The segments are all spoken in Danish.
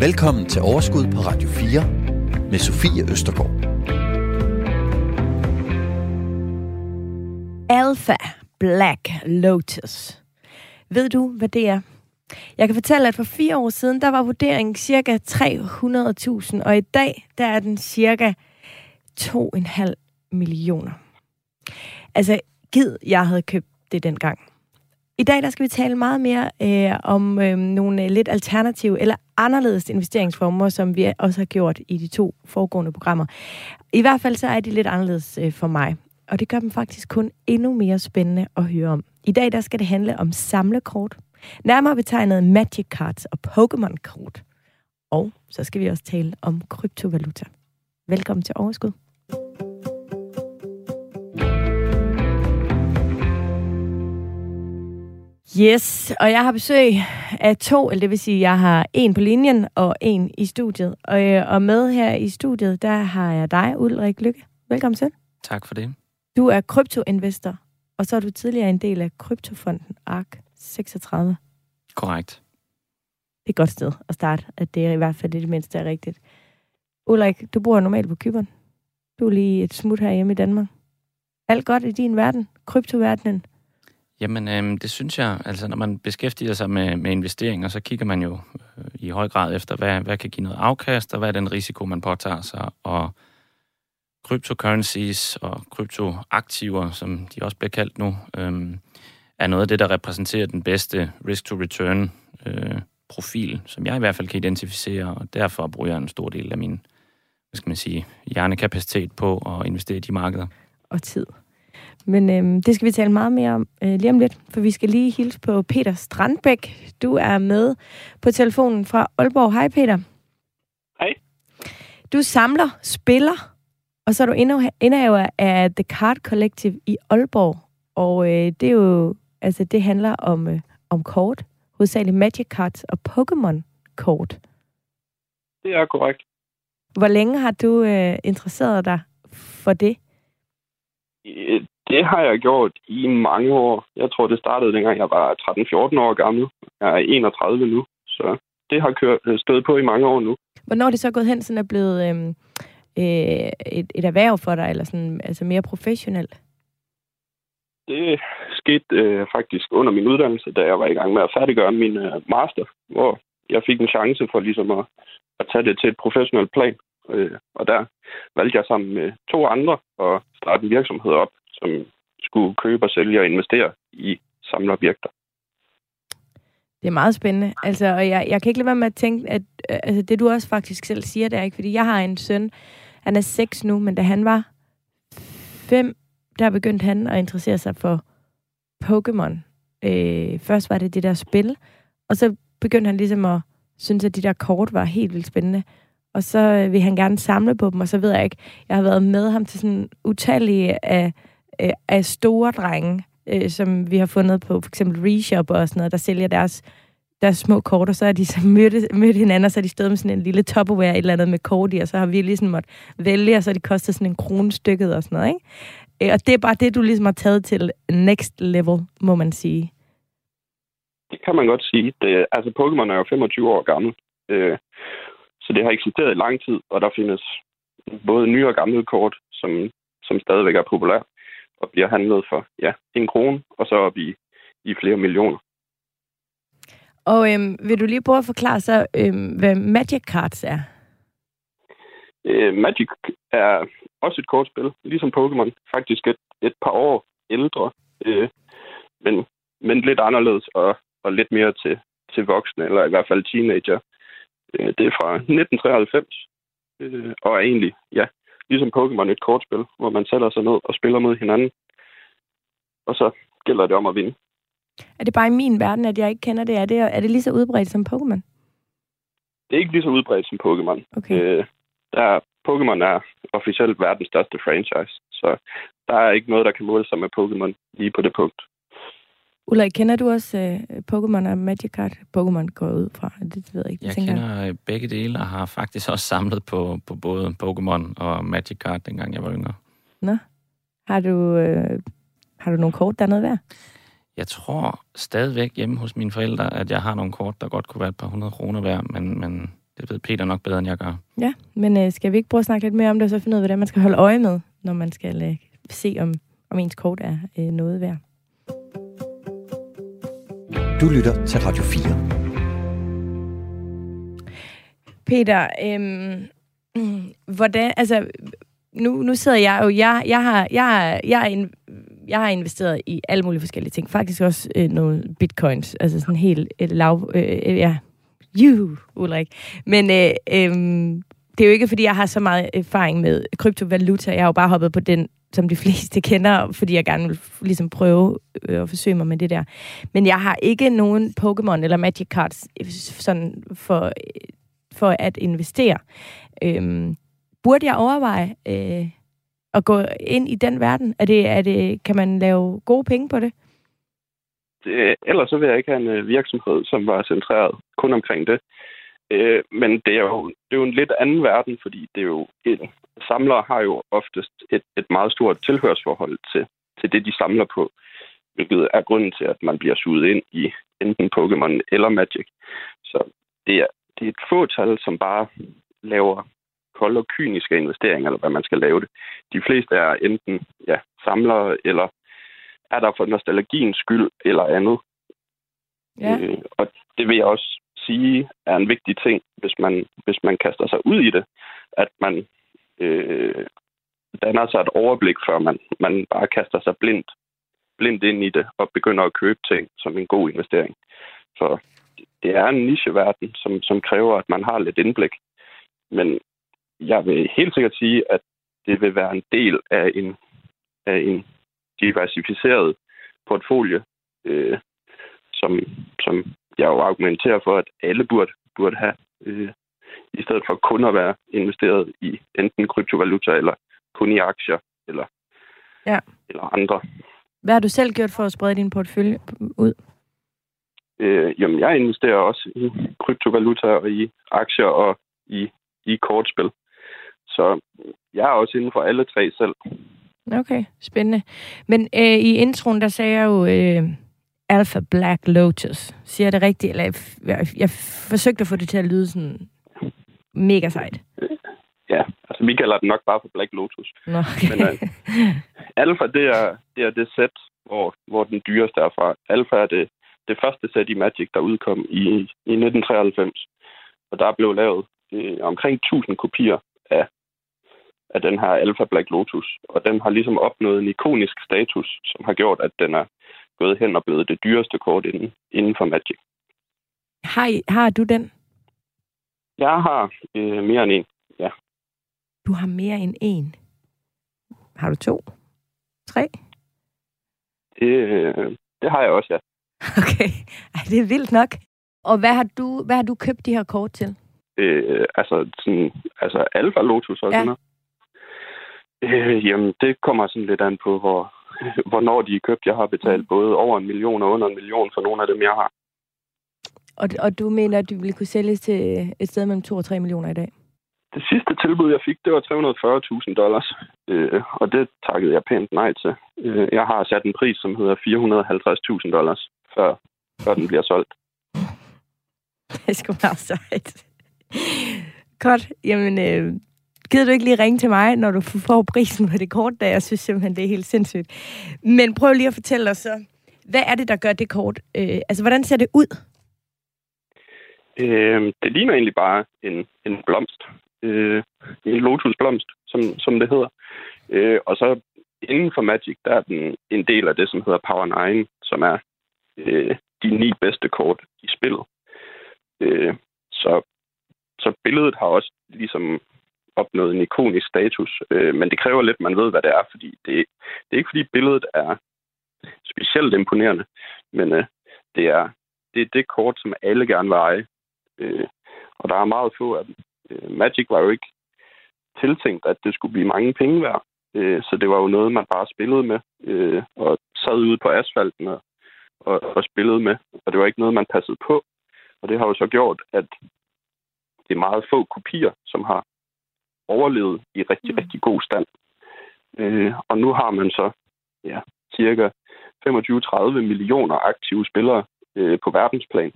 Velkommen til Overskud på Radio 4 med Sofie Østergaard. Alpha Black Lotus. Ved du, hvad det er? Jeg kan fortælle, at for fire år siden, der var vurderingen cirka 300.000, og i dag, der er den cirka 2,5 millioner. Altså, gid, jeg havde købt det dengang. I dag der skal vi tale meget mere øh, om øh, nogle øh, lidt alternative eller anderledes investeringsformer, som vi også har gjort i de to foregående programmer. I hvert fald så er de lidt anderledes øh, for mig, og det gør dem faktisk kun endnu mere spændende at høre om. I dag der skal det handle om samlekort, nærmere betegnet Magic Cards og Pokémon-kort. Og så skal vi også tale om kryptovaluta. Velkommen til Overskud. Yes, og jeg har besøg af to, eller det vil sige, jeg har en på linjen og en i studiet. Og, øh, og med her i studiet, der har jeg dig, Ulrik Lykke. Velkommen til. Tak for det. Du er kryptoinvestor, og så er du tidligere en del af kryptofonden ARK 36. Korrekt. Det er et godt sted at starte, at det er i hvert fald det, det mindste er rigtigt. Ulrik, du bor normalt på Kyberen. Du er lige et smut herhjemme i Danmark. Alt godt i din verden, kryptoverdenen. Jamen, øh, det synes jeg. Altså, når man beskæftiger sig med, med investeringer, så kigger man jo øh, i høj grad efter, hvad, hvad kan give noget afkast, og hvad er den risiko, man påtager sig. Og cryptocurrencies og kryptoaktiver, som de også bliver kaldt nu, øh, er noget af det, der repræsenterer den bedste risk-to-return øh, profil, som jeg i hvert fald kan identificere, og derfor bruger jeg en stor del af min hvad skal man sige, hjernekapacitet på at investere i de markeder. Og tid. Men øhm, det skal vi tale meget mere om øh, lige om lidt, for vi skal lige hilse på Peter Strandbæk. Du er med på telefonen fra Aalborg. Hej Peter. Hej. Du samler, spiller, og så er du indehaver af The Card Collective i Aalborg. Og øh, det er jo, altså det handler om, øh, om kort, hovedsageligt Magic Cards og Pokémon-kort. Det er korrekt. Hvor længe har du øh, interesseret dig for det? Det har jeg gjort i mange år. Jeg tror, det startede dengang jeg var 13-14 år gammel. Jeg er 31 nu, så det har kørt, øh, stået på i mange år nu. Hvornår er det så gået hen, sådan er blevet øh, øh, et, et erhverv for dig, eller sådan, altså mere professionelt? Det skete øh, faktisk under min uddannelse, da jeg var i gang med at færdiggøre min øh, master, hvor jeg fik en chance for ligesom at, at tage det til et professionelt plan. Øh, og der valgte jeg sammen med to andre at starte en virksomhed op, som skulle købe og sælge og investere i samlerobjekter. Det er meget spændende. Altså, og jeg, jeg kan ikke lade være med at tænke, at øh, altså, det du også faktisk selv siger, det er ikke, fordi jeg har en søn, han er seks nu, men da han var fem, der begyndte han at interessere sig for Pokémon. Øh, først var det det der spil, og så begyndte han ligesom at synes, at de der kort var helt vildt spændende. Og så øh, vil han gerne samle på dem, og så ved jeg ikke, jeg har været med ham til sådan utallige af, øh, Øh, af store drenge, øh, som vi har fundet på for eksempel Reshop og sådan noget, der sælger deres, deres små kort, og så er de så mødt, mødt hinanden, og så er de stået med sådan en lille topperware, et eller andet med kort i, og så har vi ligesom måtte vælge, og så har de kostet sådan en krone stykket og sådan noget, ikke? Øh, og det er bare det, du ligesom har taget til next level, må man sige. Det kan man godt sige. Det, altså, Pokémon er jo 25 år gammel. Øh, så det har eksisteret i lang tid, og der findes både nye og gamle kort, som, som stadigvæk er populære og bliver handlet for ja, en krone, og så op i, i flere millioner. Og øhm, vil du lige prøve at forklare så, øhm, hvad Magic Cards er? Øh, Magic er også et kortspil, ligesom Pokémon. Faktisk et, et par år ældre, øh, men, men lidt anderledes og, og lidt mere til, til voksne, eller i hvert fald teenager. Øh, det er fra 1993, øh, og er egentlig, ja, ligesom Pokémon et kortspil, hvor man sætter sig ned og spiller mod hinanden. Og så gælder det om at vinde. Er det bare i min verden, at jeg ikke kender det? Er det, er det lige så udbredt som Pokémon? Det er ikke lige så udbredt som Pokémon. Okay. Øh, der, Pokémon er officielt verdens største franchise, så der er ikke noget, der kan måle sig med Pokémon lige på det punkt. Ulrik, kender du også uh, Pokémon og Magic Card? Pokémon går ud fra, det ved jeg ikke. Jeg kender jeg. begge dele, og har faktisk også samlet på, på både Pokémon og Magic Card, dengang jeg var yngre. Nå. Har du, uh, har du nogle kort, der er noget værd? Jeg tror stadigvæk hjemme hos mine forældre, at jeg har nogle kort, der godt kunne være et par hundrede kroner værd, men, men det ved Peter nok bedre, end jeg gør. Ja, men øh, skal vi ikke prøve at snakke lidt mere om det, og så finde ud af, hvordan man skal holde øje med, når man skal øh, se, om, om ens kort er øh, noget værd? Du lytter til Radio 4. Peter, øhm, hvordan, altså, nu, nu sidder jeg jo, jeg, jeg, har, jeg, jeg, jeg, jeg har investeret i alle mulige forskellige ting. Faktisk også øh, nogle bitcoins, altså sådan helt et lav, øh, ja, you, Ulrik. Men øh, øh, det er jo ikke, fordi jeg har så meget erfaring med kryptovaluta. Jeg har jo bare hoppet på den, som de fleste kender, fordi jeg gerne vil ligesom prøve øh, at forsøge mig med det der. Men jeg har ikke nogen Pokémon eller Magic Cards øh, sådan for, øh, for at investere. Øhm, burde jeg overveje øh, at gå ind i den verden? Er det, er det, kan man lave gode penge på det? det ellers så vil jeg ikke have en øh, virksomhed, som var centreret kun omkring det. Øh, men det er, jo, det er jo en lidt anden verden, fordi det er jo en, samlere har jo oftest et, et meget stort tilhørsforhold til, til det, de samler på, hvilket er grunden til, at man bliver suget ind i enten Pokémon eller Magic. Så det er, det er et fåtal, som bare laver kolde og kyniske investeringer, eller hvad man skal lave det. De fleste er enten ja, samlere, eller er der for nostalgiens skyld, eller andet. Ja. Øh, og det vil jeg også sige er en vigtig ting, hvis man, hvis man kaster sig ud i det, at man øh, danner sig et overblik, før man, man bare kaster sig blindt, blindt ind i det og begynder at købe ting som en god investering. For det er en nicheverden, som, som kræver, at man har lidt indblik. Men jeg vil helt sikkert sige, at det vil være en del af en, af en diversificeret portfolie, øh, som, som jeg jo argumenterer for, at alle burde, burde have, øh, i stedet for kun at være investeret i enten kryptovaluta eller kun i aktier eller, ja. eller andre. Hvad har du selv gjort for at sprede din portefølje ud? Øh, jamen, jeg investerer også i kryptovaluta og i aktier og i, i kortspil. Så jeg er også inden for alle tre selv. Okay, spændende. Men øh, i introen, der sagde jeg jo øh, Alpha Black Lotus. Siger jeg det rigtigt? Eller jeg, jeg, jeg forsøgte at få det til at lyde sådan mega sejt. Ja, altså vi kalder den nok bare for Black Lotus. Nå, okay. Men øh, Alpha, det er, det er det sæt, hvor, hvor den dyreste er fra. Alpha er det, det første sæt i Magic, der udkom i, i 1993. Og der blev lavet øh, omkring 1000 kopier af af den her Alpha Black Lotus. Og den har ligesom opnået en ikonisk status, som har gjort, at den er gået hen og blevet det dyreste kort inden, inden for Magic. Har, I, har du den? Jeg har øh, mere end en, ja. Du har mere end en? Har du to? Tre? Det, øh, det har jeg også, ja. Okay, Ej, det er vildt nok. Og hvad har du, hvad har du købt de her kort til? Øh, altså, sådan, altså Alpha Lotus og ja. sådan noget. Øh, jamen, det kommer sådan lidt an på, hvor, hvornår de er købt. Jeg har betalt mm. både over en million og under en million for nogle af dem, jeg har. Og, og du mener, at du ville kunne sælges til et sted mellem 2 og 3 millioner i dag? Det sidste tilbud, jeg fik, det var 340.000 dollars, øh, og det takkede jeg pænt nej til. Øh, jeg har sat en pris, som hedder 450.000 dollars, før, før den bliver solgt. Det sgu meget sejt. Godt. Jamen, øh, gider du ikke lige ringe til mig, når du får prisen på det kort, da jeg synes simpelthen, det er helt sindssygt. Men prøv lige at fortælle os så, hvad er det, der gør det kort? Øh, altså, hvordan ser det ud? Øh, det ligner egentlig bare en, en blomst. Øh, en lotusblomst, som, som det hedder. Øh, og så inden for Magic, der er den en del af det, som hedder Power 9, som er øh, de ni bedste kort i spillet. Øh, så, så billedet har også ligesom opnået en ikonisk status. Øh, men det kræver lidt, at man ved, hvad det er, fordi det, det er ikke, fordi billedet er specielt imponerende, men øh, det er det, er det kort, som alle gerne vil eje. Øh, og der er meget få af dem. Øh, Magic var jo ikke tiltænkt, at det skulle blive mange penge værd. Øh, så det var jo noget, man bare spillede med, øh, og sad ude på asfalten og, og, og spillede med. Og det var ikke noget, man passede på. Og det har jo så gjort, at det er meget få kopier, som har overlevet i rigtig, mm. rigtig god stand. Øh, og nu har man så ja, cirka 25-30 millioner aktive spillere øh, på verdensplan.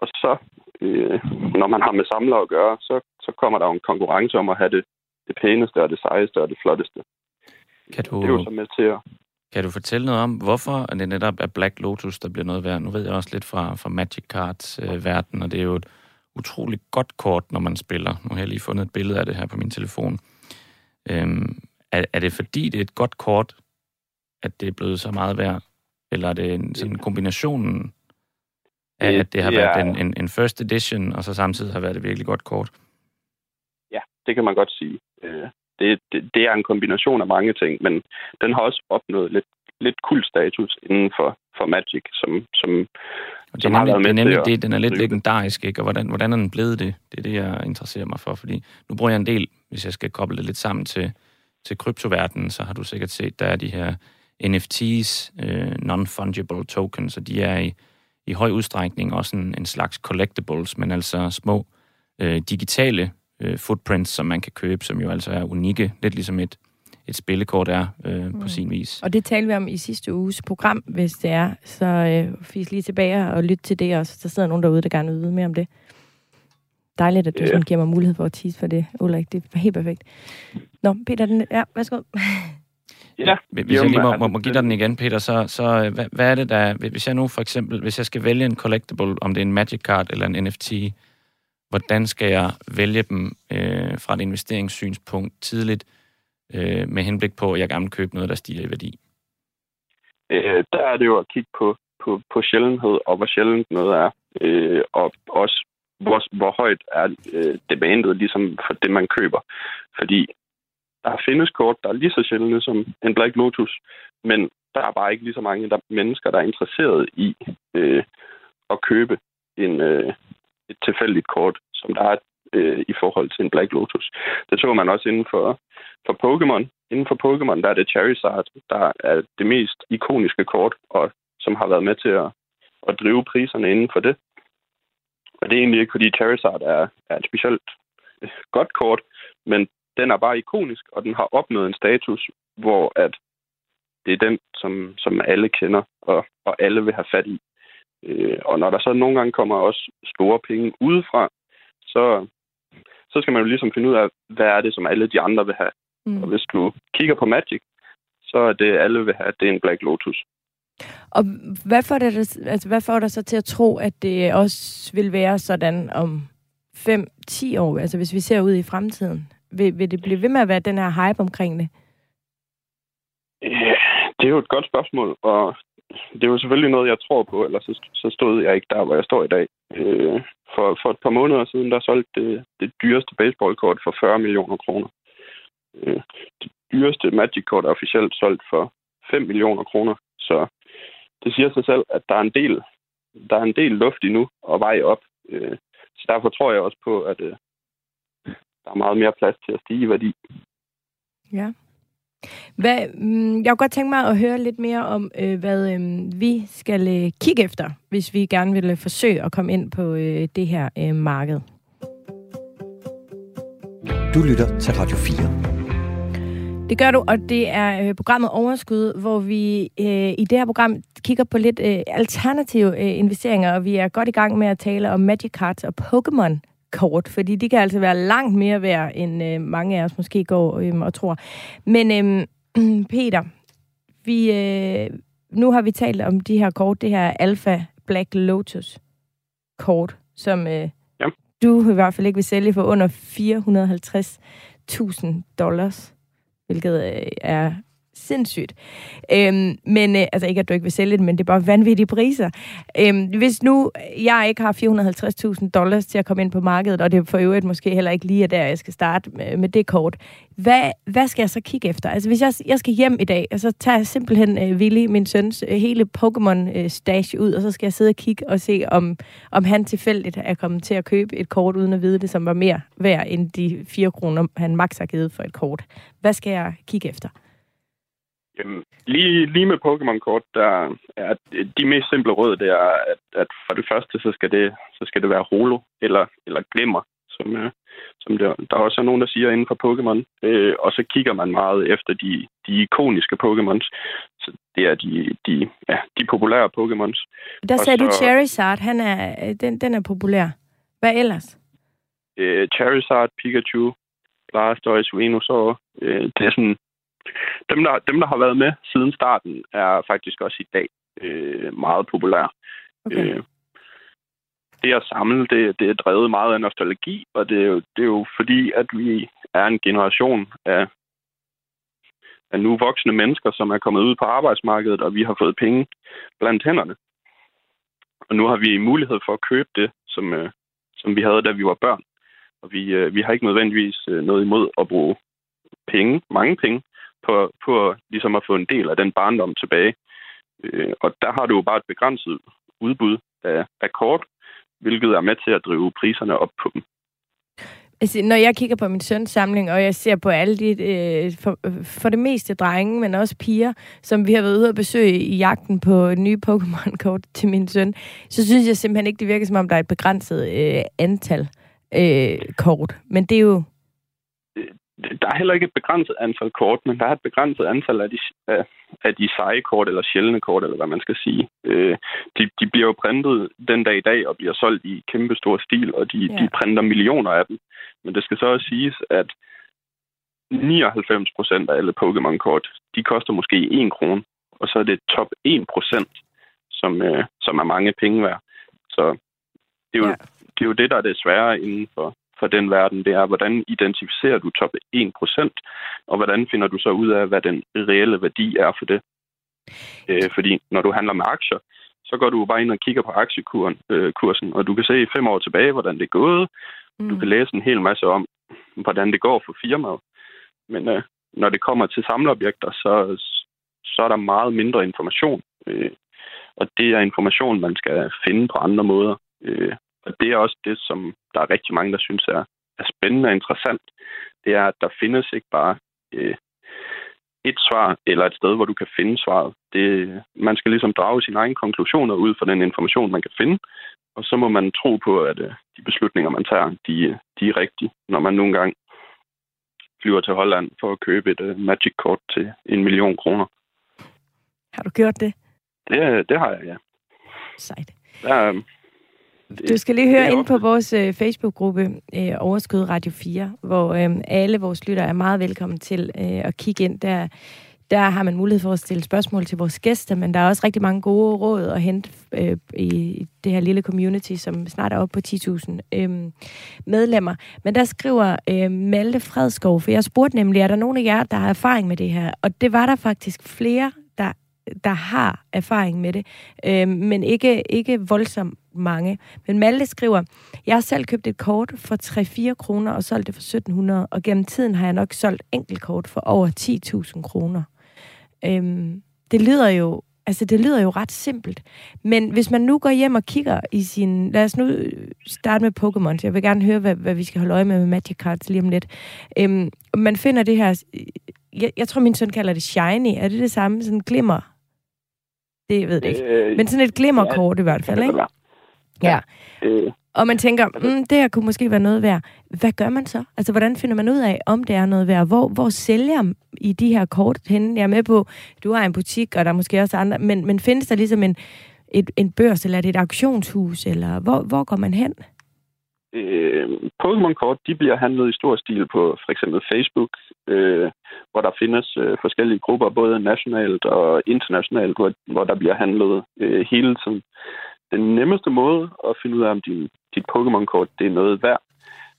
Og så, øh, når man har med samlere at gøre, så, så kommer der jo en konkurrence om at have det, det pæneste og det sejeste og det flotteste. Kan du, Det er jo så med til at... kan du fortælle noget om, hvorfor det netop er Black Lotus, der bliver noget værd? Nu ved jeg også lidt fra, fra Magic Cards øh, verden, og det er jo et utroligt godt kort, når man spiller. Nu har jeg lige fundet et billede af det her på min telefon. Øhm, er, er det fordi, det er et godt kort, at det er blevet så meget værd? Eller er det en, sådan kombinationen af, at det har det været en, en, en first edition, og så samtidig har været et virkelig godt kort? Ja, det kan man godt sige. Øh, det, det, det er en kombination af mange ting, men den har også opnået lidt, lidt kul status inden for, for Magic, som, som, Og det som har nemlig, været det er med nemlig til det, den er lidt det. legendarisk, ikke? Og hvordan, hvordan er den blevet det? Det er det, jeg interesserer mig for, fordi nu bruger jeg en del, hvis jeg skal koble det lidt sammen til, til kryptoverdenen, så har du sikkert set, der er de her NFT's, øh, non-fungible tokens, og de er i, i høj udstrækning også en, en slags collectibles, men altså små øh, digitale øh, footprints, som man kan købe, som jo altså er unikke, lidt ligesom et, et spillekort er øh, mm. på sin vis. Og det talte vi om i sidste uges program, hvis det er. Så øh, fis lige tilbage og lyt til det også. Der sidder nogen derude, der gerne vil vide mere om det. Dejligt, at du Ja. sådan giver mig mulighed for at tease for det, Ulrik. Det er helt perfekt. Nå, Peter, den, ja, værsgo. Ja, Hvis jeg lige må, må, må give dig den igen, Peter, så, så øh, hvad, hvad er det, der... Hvis jeg nu for eksempel, hvis jeg skal vælge en collectible, om det er en Magic Card eller en NFT, hvordan skal jeg vælge dem øh, fra et investeringssynspunkt tidligt, øh, med henblik på, at jeg gerne vil købe noget, der stiger i værdi? øh, der er det jo at kigge på, på, på sjældenhed, og hvor sjældent noget er, øh, og også hvor, hvor højt er øh, demandet ligesom for det, man køber. Fordi der findes kort, der er lige så sjældne som en Black Lotus, men der er bare ikke lige så mange der, mennesker, der er interesseret i øh, at købe en, øh, et tilfældigt kort, som der er øh, i forhold til en Black Lotus. Det så man også inden for, for Pokémon. Inden for Pokémon, der er det Charizard, der er det mest ikoniske kort, og som har været med til at, at drive priserne inden for det. Og det er egentlig ikke, fordi Charizard er, er et specielt øh, godt kort, men den er bare ikonisk, og den har opnået en status, hvor at det er den, som, som alle kender, og, og alle vil have fat i. Øh, og når der så nogle gange kommer også store penge udefra, så, så skal man jo ligesom finde ud af, hvad er det, som alle de andre vil have. Mm. Og hvis du kigger på Magic, så er det, alle vil have, det er en Black Lotus. Og hvad får, det, altså, hvad får dig så til at tro, at det også vil være sådan om 5-10 år, altså hvis vi ser ud i fremtiden? Vil, vil det blive ved med at være den her hype omkring det? Ja, det er jo et godt spørgsmål, og det er jo selvfølgelig noget, jeg tror på, ellers så, så stod jeg ikke der, hvor jeg står i dag. Øh, for, for et par måneder siden, der solgte det, det dyreste baseballkort for 40 millioner kroner. Øh, det dyreste Magic-kort er officielt solgt for 5 millioner kroner, så det siger sig selv, at der er en del, der er en del luft endnu og vej op. Øh, så derfor tror jeg også på, at øh, der er meget mere plads til at stige i værdi. Ja. Hvad, mm, jeg kunne godt tænke mig at høre lidt mere om, øh, hvad øh, vi skal øh, kigge efter, hvis vi gerne vil øh, forsøge at komme ind på øh, det her øh, marked. Du lytter til Radio 4. Det gør du, og det er øh, programmet Overskud, hvor vi øh, i det her program kigger på lidt øh, alternative øh, investeringer, og vi er godt i gang med at tale om Magic Cards og Pokémon kort, fordi de kan altså være langt mere værd, end øh, mange af os måske går øh, og tror. Men øh, Peter, vi, øh, nu har vi talt om de her kort, det her Alpha Black Lotus kort, som øh, Ja. du i hvert fald ikke vil sælge for under 450.000 dollars hvilket øh, er sindssygt. Øhm, men, øh, altså ikke, at du ikke vil sælge det, men det er bare vanvittige priser. Øhm, hvis nu jeg ikke har 450.000 dollars til at komme ind på markedet, og det for øvrigt måske heller ikke lige er der, jeg skal starte med, med det kort, hvad, hvad skal jeg så kigge efter? Altså hvis jeg, jeg skal hjem i dag, og så tager jeg simpelthen øh, Willy, min søns, øh, hele Pokémon-stash øh, ud, og så skal jeg sidde og kigge og se, om, om han tilfældigt er kommet til at købe et kort, uden at vide det, som var mere værd end de 4 kroner, han max har givet for et kort. Hvad skal jeg kigge efter? Jamen, lige, lige med Pokémon-kort, der er de mest simple råd, det er, at, at for det første, så skal det, så skal det være holo eller, eller glimmer, som, øh, som der, der også er nogen, der siger inden for Pokémon. Øh, og så kigger man meget efter de, de ikoniske Pokémons. Så det er de, de, ja, de populære Pokémons. Der sagde så, du Charizard, han er, den, den er populær. Hvad ellers? Øh, Charizard, Pikachu, Blastoise, Venusaur. Øh, det er sådan... Dem der, dem, der har været med siden starten, er faktisk også i dag øh, meget populære. Okay. Øh, det at samle, det, det er drevet meget af nostalgi, og det er, jo, det er jo fordi, at vi er en generation af, af nu voksne mennesker, som er kommet ud på arbejdsmarkedet, og vi har fået penge blandt hænderne. Og nu har vi mulighed for at købe det, som, øh, som vi havde, da vi var børn. Og vi, øh, vi har ikke nødvendigvis øh, noget imod at bruge penge, mange penge, på, på ligesom at få en del af den barndom tilbage. Øh, og der har du jo bare et begrænset udbud af, af kort, hvilket er med til at drive priserne op på dem. Altså, når jeg kigger på min søns samling, og jeg ser på alle de, øh, for, for det meste drenge, men også piger, som vi har været ude og besøge i jagten på nye Pokémon-kort til min søn, så synes jeg simpelthen ikke, det virker som om, der er et begrænset øh, antal øh, kort. Men det er jo der er heller ikke et begrænset antal kort, men der er et begrænset antal af de, af, af de seje kort, eller sjældne kort, eller hvad man skal sige. Øh, de, de bliver jo printet den dag i dag, og bliver solgt i kæmpe stor stil, og de, ja. de printer millioner af dem. Men det skal så også siges, at 99 procent af alle Pokémon-kort, de koster måske 1 krone, og så er det top 1 procent, som, øh, som er mange penge værd. Så det er, jo, ja. det er jo det, der er det svære inden for, for den verden, det er, hvordan identificerer du top 1%, og hvordan finder du så ud af, hvad den reelle værdi er for det. Øh, fordi når du handler med aktier, så går du bare ind og kigger på aktiekursen, øh, og du kan se fem år tilbage, hvordan det er gået. Mm. Du kan læse en hel masse om, hvordan det går for firmaet. Men øh, når det kommer til samleobjekter, så, så er der meget mindre information. Øh, og det er information, man skal finde på andre måder. Øh, og det er også det, som der er rigtig mange, der synes er, er spændende og interessant. Det er, at der findes ikke bare øh, et svar eller et sted, hvor du kan finde svaret. Det, man skal ligesom drage sine egne konklusioner ud fra den information, man kan finde. Og så må man tro på, at øh, de beslutninger, man tager, de, de er rigtige, når man nogle gange flyver til Holland for at købe et uh, Magic-kort til en million kroner. Har du gjort det? Det, det har jeg, ja. Sejt. Der, øh, du skal lige høre ind på vores øh, Facebook-gruppe øh, Overskud Radio 4, hvor øh, alle vores lyttere er meget velkommen til øh, at kigge ind. Der, der har man mulighed for at stille spørgsmål til vores gæster, men der er også rigtig mange gode råd at hente øh, i det her lille community, som snart er oppe på 10.000 øh, medlemmer. Men der skriver øh, Malte Fredskov, for jeg spurgte nemlig, er der nogen af jer, der har erfaring med det her? Og det var der faktisk flere, der har erfaring med det, øh, men ikke, ikke voldsomt mange. Men Malte skriver, jeg har selv købt et kort for 3-4 kroner og solgt det for 1700, og gennem tiden har jeg nok solgt enkeltkort for over 10.000 kroner. Øh, det lyder jo Altså, det lyder jo ret simpelt. Men hvis man nu går hjem og kigger i sin... Lad os nu øh, starte med Pokémon. Jeg vil gerne høre, hvad, hvad vi skal holde øje med med Magic Cards lige om lidt. Øhm, man finder det her... Jeg, jeg tror, min søn kalder det shiny. Er det det samme? Sådan glimmer? Det ved jeg ikke. Øh, Men sådan et glimmerkort ja, i hvert fald, ikke? Ja. Øh. Og man tænker, mm, det her kunne måske være noget værd. Hvad gør man så? Altså, hvordan finder man ud af, om det er noget værd? Hvor, hvor sælger I de her kort henne? Jeg er med på, du har en butik, og der er måske også andre, men, men findes der ligesom en, et, en børs, eller et auktionshus, eller hvor, hvor går man hen? Øh, Pokémon-kort, de bliver handlet i stor stil på for eksempel Facebook, øh, hvor der findes øh, forskellige grupper, både nationalt og internationalt, hvor, hvor der bliver handlet øh, hele tiden. Den nemmeste måde at finde ud af, om din, dit Pokémon-kort det er noget værd,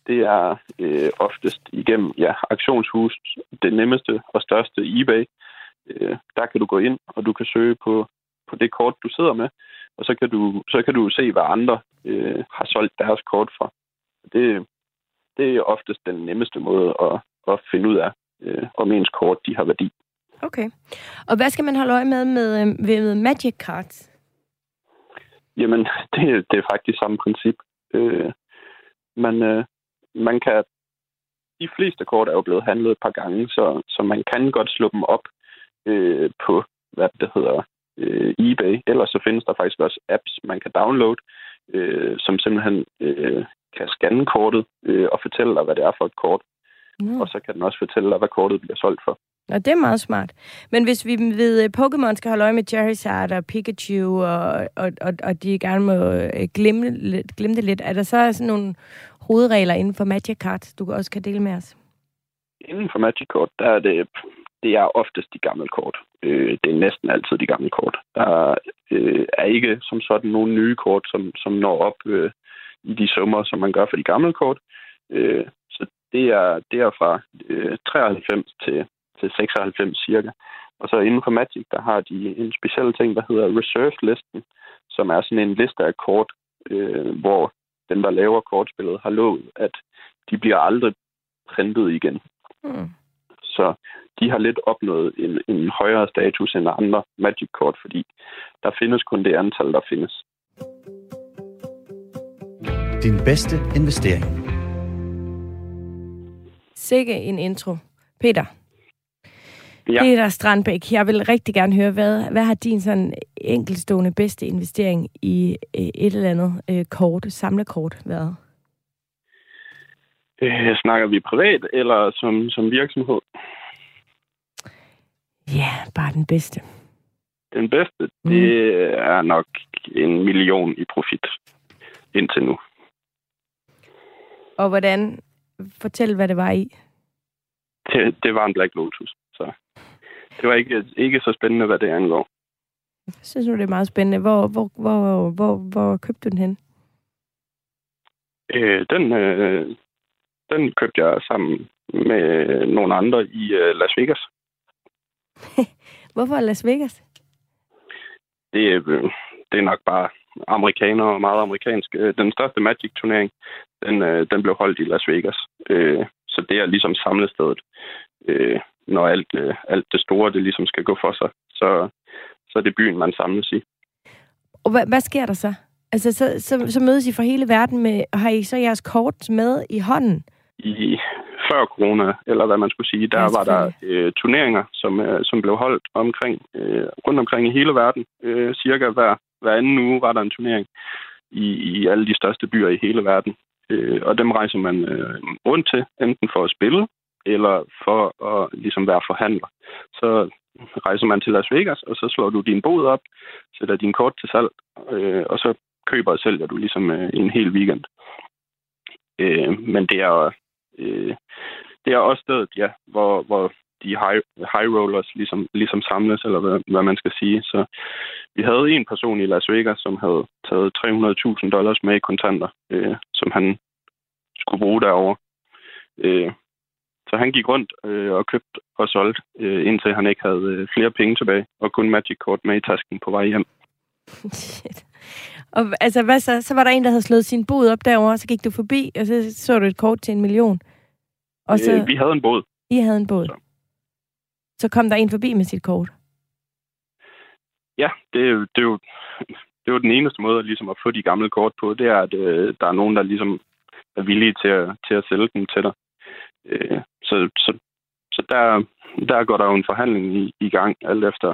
det er øh, oftest igennem ja, auktionshus, det nemmeste og største eBay. Øh, der kan du gå ind, og du kan søge på, på det kort, du sidder med, og så kan du, så kan du se, hvad andre øh, har solgt deres kort for. Det, det er oftest den nemmeste måde at, at finde ud af, øh, om ens kort de har værdi. Okay. Og hvad skal man holde øje med med, øh, med Magic Cards? Jamen, det, det er faktisk samme princip. Øh, man, øh, man kan... De fleste kort er jo blevet handlet et par gange, så, så man kan godt slå dem op øh, på, hvad det hedder, øh, eBay. Ellers så findes der faktisk også apps, man kan downloade, øh, som simpelthen øh, kan scanne kortet øh, og fortælle dig, hvad det er for et kort. Mm. Og så kan den også fortælle dig, hvad kortet bliver solgt for. Og det er meget smart. Men hvis vi ved øh, Pokémon skal holde øje med Charizard og Pikachu, og, og, og, og de gerne må øh, glemme, lidt, glemme det lidt, er der så sådan nogle hovedregler inden for Magic Cards, du også kan dele med os? Inden for Magic Kort, der er det, det er oftest de gamle kort. Øh, det er næsten altid de gamle kort. Der øh, er ikke som sådan nogle nye kort, som, som når op øh, i de summer, som man gør for de gamle kort. Øh, det er, det er fra øh, 93 til, til 96 cirka. Og så inden for Magic, der har de en speciel ting, der hedder Reserve-listen, som er sådan en liste af kort, øh, hvor den, der laver kortspillet, har lovet, at de bliver aldrig printet igen. Hmm. Så de har lidt opnået en, en højere status end andre Magic-kort, fordi der findes kun det antal, der findes. Din bedste investering. Sikke en intro. Peter. Ja. Peter Strandbæk, jeg vil rigtig gerne høre, hvad, hvad har din sådan enkelstående bedste investering i øh, et eller andet øh, kort, samlekort været? Øh, snakker vi privat eller som, som virksomhed? Ja, bare den bedste. Den bedste, mm. det er nok en million i profit indtil nu. Og hvordan, fortæl hvad det var i. Det, det var en Black Lotus, så det var ikke, ikke så spændende, hvad det angår. Jeg synes nu, det er meget spændende. Hvor, hvor, hvor, hvor, hvor købte du den hen? Øh, den, øh, den købte jeg sammen med nogle andre i øh, Las Vegas. Hvorfor Las Vegas? Det, øh, det er nok bare amerikanere og meget amerikansk. Øh, Den største Magic-turnering, den, øh, den blev holdt i Las Vegas. Øh, så det er ligesom samlestedet. Øh, når alt, øh, alt det store, det ligesom skal gå for sig, så, så er det byen, man samles i. Og hvad, hvad sker der så? Altså, så, så, så mødes I fra hele verden med, har I så jeres kort med i hånden? I før corona, eller hvad man skulle sige, der Ja, var der øh, turneringer, som, øh, som blev holdt omkring, øh, rundt omkring i hele verden. Øh, cirka hver, hver anden uge var der en turnering i, i alle de største byer i hele verden. Øh, og dem rejser man øh, rundt til, enten for at spille, eller for at ligesom være forhandler. Så rejser man til Las Vegas, og så slår du din bod op, sætter din kort til salg, øh, og så køber og sælger du ligesom øh, en hel weekend. Øh, men det er, øh, det er også stedet, ja, hvor, hvor de high, high rollers ligesom, ligesom samles, eller hvad, hvad man skal sige. Så vi havde en person i Las Vegas, som havde taget 300.000 dollars med i kontanter, øh, som han skulle bruge derovre. Øh, så han gik rundt øh, og købte og solgte, øh, indtil han ikke havde øh, flere penge tilbage, og kun Magic-kort med i tasken på vej hjem. Shit. Og altså, hvad så? Så var der en, der havde slået sin bod op derovre, og så gik du forbi, og så så du et kort til en million. Og så, Øh, vi havde en båd. I havde en båd. så. Så kom der en forbi med sit kort. Ja, det er jo, det er jo, det er jo den eneste måde ligesom at få de gamle kort på, det er, at øh, der er nogen, der ligesom er villige til at, til at sælge dem til dig. Øh, så så, så der, der går der jo en forhandling i, i gang, alt efter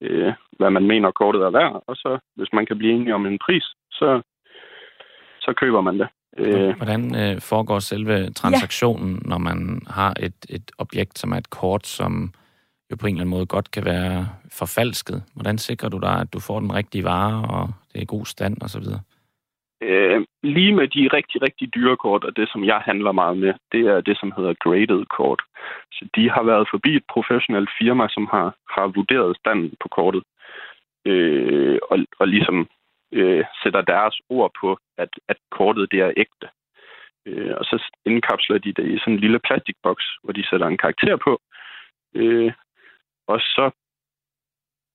øh, hvad man mener kortet er værd, og så hvis man kan blive enige om en pris, så, så køber man det. Øh, Hvordan øh, foregår selve transaktionen, ja. når man har et, et objekt, som er et kort, som jo på en eller anden måde godt kan være forfalsket? Hvordan sikrer du dig, at du får den rigtige vare, og det er i god stand osv.? Øh, lige med de rigtig, rigtig dyre kort, og det, som jeg handler meget med, det er det, som hedder graded kort. Så de har været forbi et professionelt firma, som har, har vurderet standen på kortet, øh, og, og ligesom øh, sætter deres ord på, at, at kortet det er ægte. Øh, og så indkapsler de det i sådan en lille plastikboks, hvor de sætter en karakter på. Øh, og så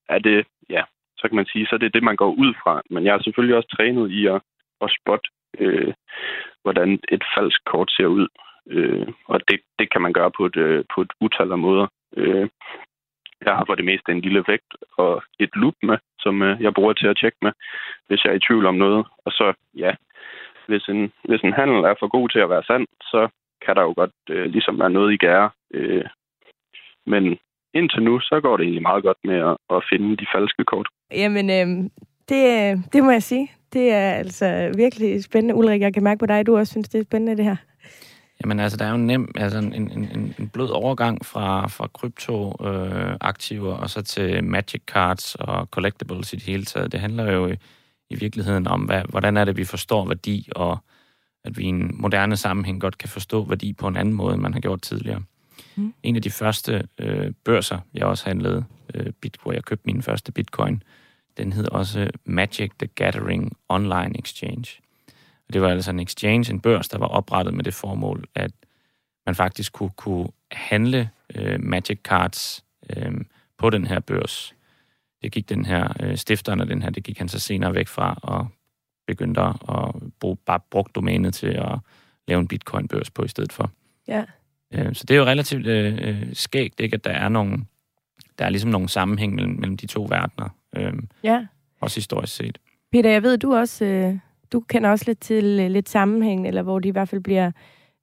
er det, ja, så kan man sige, så er det det, man går ud fra. Men jeg har selvfølgelig også trænet i at, at spotte, øh, hvordan et falsk kort ser ud. Øh, og det, det kan man gøre på et, øh, på et utal af måder. Øh, jeg har for det meste en lille vægt og et loop med, som øh, jeg bruger til at tjekke med, hvis jeg er i tvivl om noget. Og så, ja, hvis en, hvis en handel er for god til at være sand, så kan der jo godt øh, ligesom være noget i gære. Øh, men indtil nu, så går det egentlig meget godt med at, at finde de falske kort. Jamen, øh, det, det må jeg sige. Det er altså virkelig spændende. Ulrik, jeg kan mærke på dig, at du også synes, det er spændende, det her. Jamen altså, der er jo nem, altså en, en, en blød overgang fra, fra kryptoaktiver øh, og så til magic cards og collectibles i det hele taget. Det handler jo i, i virkeligheden om, hvad, hvordan er det, vi forstår værdi, og at vi i en moderne sammenhæng godt kan forstå værdi på en anden måde, end man har gjort tidligere. Mm. En af de første øh, børser, jeg også handlede, øh, bit, hvor jeg købte min første bitcoin, den hed også Magic the Gathering Online Exchange. Og det var altså en exchange, en børs, der var oprettet med det formål, at man faktisk kunne, kunne handle øh, Magic Cards øh, på den her børs. Det gik den her, øh, stifteren af den her, det gik han så senere væk fra, og begyndte at bruge, bare bruge domænet til at lave en bitcoin-børs på i stedet for. Ja. Øh, så det er jo relativt øh, øh, skægt, ikke, at der er nogle, der er ligesom nogle sammenhæng mellem, mellem de to verdener. Øh, ja. Også historisk set. Peter, jeg ved, du også øh, du kender også lidt til øh, lidt sammenhæng, eller hvor de i hvert fald bliver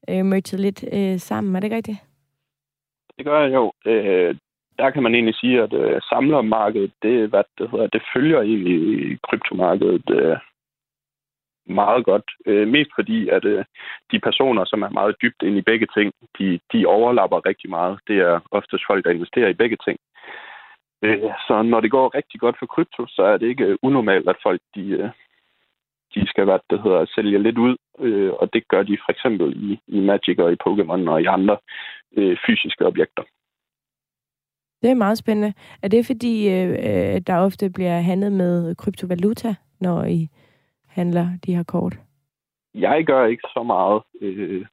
øh, merged lidt øh, sammen. Er det ikke rigtigt? Det gør jeg jo. Øh, der kan man egentlig sige, at øh, samlermarkedet, det, hvad det, hedder, det følger egentlig kryptomarkedet øh, meget godt. Øh, mest fordi, at øh, de personer, som er meget dybt ind i begge ting, de, de overlapper rigtig meget. Det er oftest folk, der investerer i begge ting. Øh, så når det går rigtig godt for krypto, så er det ikke øh, unormalt, at folk de, øh, de skal hvad det hedder, sælge lidt ud, øh, og det gør de for eksempel i, i Magic og i Pokémon og i andre øh, fysiske objekter. Det er meget spændende. Er det fordi, øh, øh der ofte bliver handlet med kryptovaluta, når I handler de her kort? Jeg gør ikke så meget. Øh,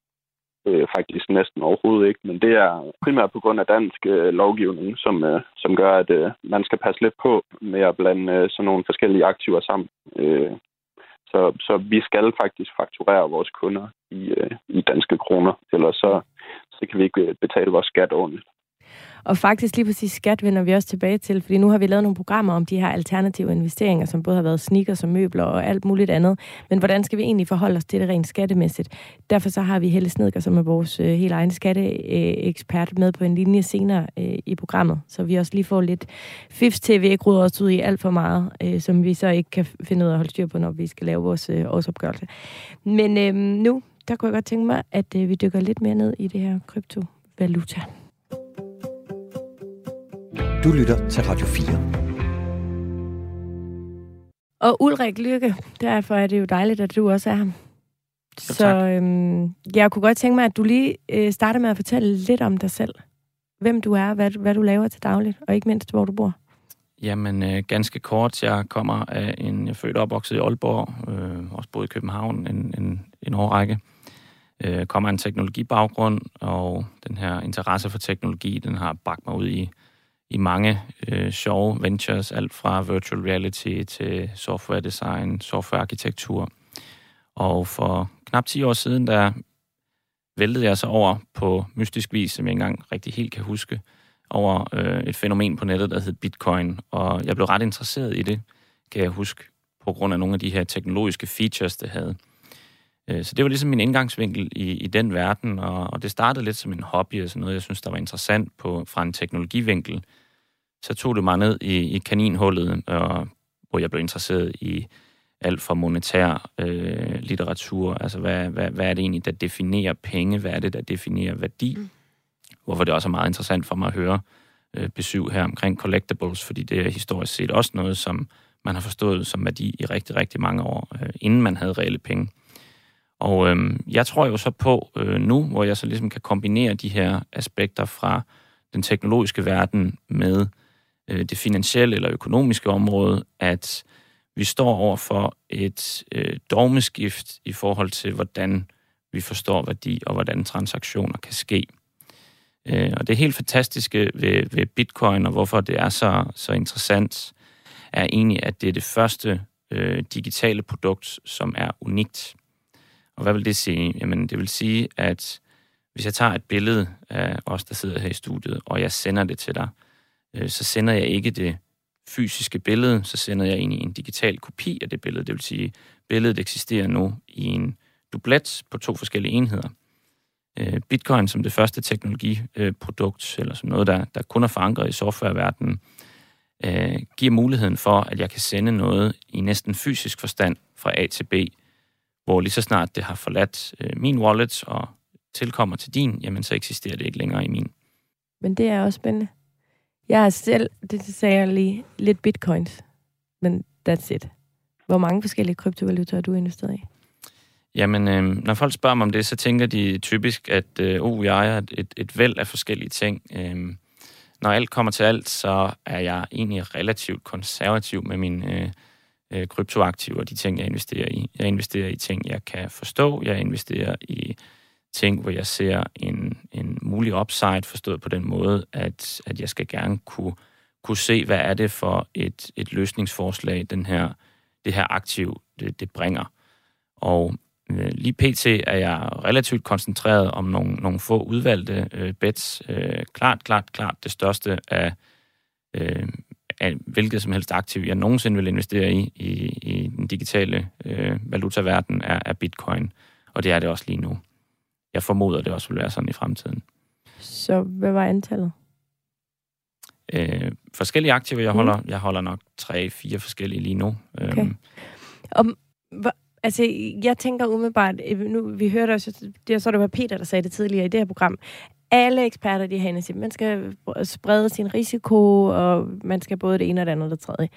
øh, faktisk næsten overhovedet ikke, men det er primært på grund af dansk øh, lovgivning, som, øh, som gør, at øh, man skal passe lidt på med at blande øh, sådan nogle forskellige aktiver sammen. Øh, så, så vi skal faktisk fakturere vores kunder i, øh, i danske kroner, ellers så, så kan vi ikke øh, betale vores skat ordentligt. Og faktisk lige præcis skat vender vi også tilbage til, fordi nu har vi lavet nogle programmer om de her alternative investeringer, som både har været sneakers og møbler og alt muligt andet. Men hvordan skal vi egentlig forholde os til det rent skattemæssigt? Derfor så har vi Helle Snedker, som er vores øh, helt egen skatteekspert, med på en linje senere øh, i programmet, så vi også lige får lidt fifs til, vi ikke ruder os ud i alt for meget, øh, som vi så ikke kan finde ud af at holde styr på, når vi skal lave vores øh, årsopgørelse. Men øh, nu, der kunne jeg godt tænke mig, at øh, vi dykker lidt mere ned i det her kryptovaluta. Du lytter til Radio 4. Og Ulrik Lykke, derfor er det jo dejligt, at du også er her. Så, så øhm, jeg kunne godt tænke mig, at du lige øh, starter med at fortælle lidt om dig selv. Hvem du er, hvad, hvad du laver til dagligt, og ikke mindst, hvor du bor. Jamen, øh, ganske kort. Jeg kommer af en... Jeg er født og opvokset i Aalborg, øh, også boet i København en, en, en årrække. Øh, kommer af en teknologibaggrund, og den her interesse for teknologi, den har bragt mig ud i i mange øh, sjove ventures, alt fra virtual reality til software design, software arkitektur. Og for knap 10 år siden, der væltede jeg så over på mystisk vis, som jeg ikke engang rigtig helt kan huske, over øh, et fænomen på nettet, der hed Bitcoin. Og jeg blev ret interesseret i det, kan jeg huske, på grund af nogle af de her teknologiske features, det havde. Øh, så det var ligesom min indgangsvinkel i, i den verden, og, og det startede lidt som en hobby, og sådan noget, jeg synes, der var interessant på, fra en teknologivinkel. Så tog det mig ned i, i kaninhullet, og, hvor jeg blev interesseret i alt fra monetær øh, litteratur, altså hvad, hvad, hvad er det egentlig, der definerer penge, hvad er det, der definerer værdi, mm. hvorfor det også er meget interessant for mig at høre øh, besøg her omkring collectibles, fordi det er historisk set også noget, som man har forstået som værdi i rigtig, rigtig mange år, øh, inden man havde reelle penge. Og øh, jeg tror jo så på øh, nu, hvor jeg så ligesom kan kombinere de her aspekter fra den teknologiske verden med øh, det finansielle eller økonomiske område, at vi står over for et øh, dogmeskift i forhold til, hvordan vi forstår værdi og hvordan transaktioner kan ske. Øh, og det helt fantastiske ved, ved bitcoin, og hvorfor det er så, så interessant, er egentlig, at det er det første øh, digitale produkt, som er unikt. Og hvad vil det sige? Jamen, det vil sige, at hvis jeg tager et billede af os, der sidder her i studiet, og jeg sender det til dig, øh, så sender jeg ikke det fysiske billede, så sender jeg egentlig en digital kopi af det billede. Det vil sige, billedet eksisterer nu i en dublet på to forskellige enheder. Øh, Bitcoin som det første teknologiprodukt, øh, eller som noget, der, der kun er forankret i softwareverdenen, øh, giver muligheden for, at jeg kan sende noget i næsten fysisk forstand fra A til B, hvor lige så snart det har forladt øh, min wallet og tilkommer til din, jamen så eksisterer det ikke længere i min. Men det er også spændende. Jeg har selv, det sagde jeg lige, lidt bitcoins. Men that's it. Hvor mange forskellige kryptovalutaer du investeret i? Jamen, øh, når folk spørger mig om det, så tænker de typisk, at øh, oh, jeg er et, et væld af forskellige ting. Øh, når alt kommer til alt, så er jeg egentlig relativt konservativ med mine øh, øh, kryptoaktiver, de ting, jeg investerer i. Jeg investerer i ting, jeg kan forstå. Jeg investerer i ting, hvor jeg ser en, en mulig upside, forstået på den måde, at, at jeg skal gerne kunne, kunne se, hvad er det for et, et løsningsforslag, den her, det her aktiv, det, det bringer. Og øh, lige pt. er jeg relativt koncentreret om nogle, nogle få udvalgte øh, bets. Øh, klart, klart, klart det største af, øh, af hvilket som helst aktiv, jeg nogensinde vil investere i, i, i den digitale øh, valutaverden, er, er bitcoin. Og det er det også lige nu. Jeg formoder, det også vil være sådan i fremtiden. Så hvad var antallet? Øh, forskellige aktiver, jeg holder, mm. jeg holder nok tre, fire forskellige lige nu. Okay. Øhm, Om, hva, altså, jeg tænker umiddelbart, øh, nu, vi hørte også, det, så det var Peter, der sagde det tidligere i det her program, alle eksperter, de har at man skal sprede sin risiko, og man skal både det ene og det andet og det tredje.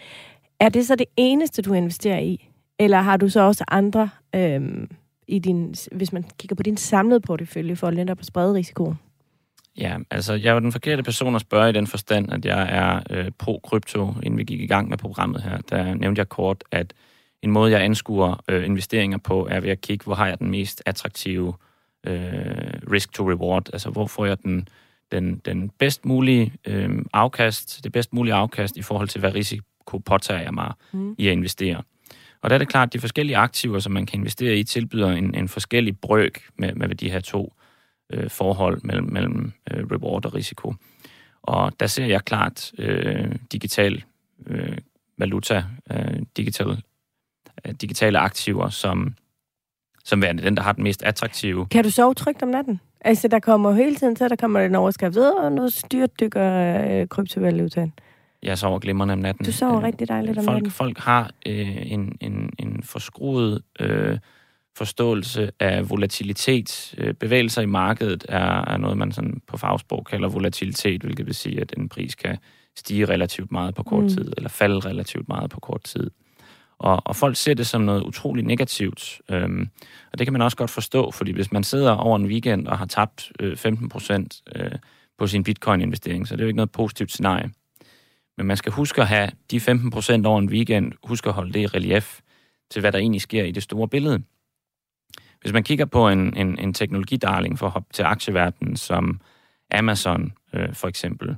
Er det så det eneste, du investerer i? Eller har du så også andre, øhm, i din, hvis man kigger på din samlede portefølje, for at lente op og sprede risikoen? Ja, altså jeg var den forkerte person at spørge i den forstand, at jeg er øh, pro-krypto, inden vi gik i gang med programmet her. Der nævnte jeg kort, at en måde, jeg anskuer øh, investeringer på, er ved at kigge, hvor har jeg den mest attraktive øh, risk to reward, altså hvor får jeg den, den, den bedst mulige øh, afkast, det bedst mulige afkast i forhold til, hvad risiko påtager jeg mig mm. i at investere. Og der er det klart, at de forskellige aktiver, som man kan investere i, tilbyder en, en forskellig brøk med, med de her to øh, forhold mellem, mellem øh, reward og risiko. Og der ser jeg klart øh, digital øh, valuta, øh, digital, digitale aktiver, som, som værende den, der har den mest attraktive. Kan du sove trygt om natten? Altså, der kommer hele tiden så der kommer en overskrift, og nu styrtdykker øh, kryptovalutaen. Jeg sover glimrende om natten. Du sover øh, rigtig dejligt om folk, natten. Folk har øh, en, en, en forskruet øh, forståelse af volatilitet. Øh, bevægelser i markedet er, er noget, man sådan på fagsprog kalder volatilitet, hvilket vil sige, at en pris kan stige relativt meget på kort mm. tid, eller falde relativt meget på kort tid. Og, og folk ser det som noget utroligt negativt. Øhm, og det kan man også godt forstå, fordi hvis man sidder over en weekend og har tabt øh, 15 procent øh, på sin bitcoin-investering, så det er jo ikke noget positivt scenarie. Men man skal huske at have de 15 procent over en weekend, huske at holde det i relief til, hvad der egentlig sker i det store billede. Hvis man kigger på en, en, en teknologidarling for at hoppe til aktieverdenen, som Amazon øh, for eksempel, øh,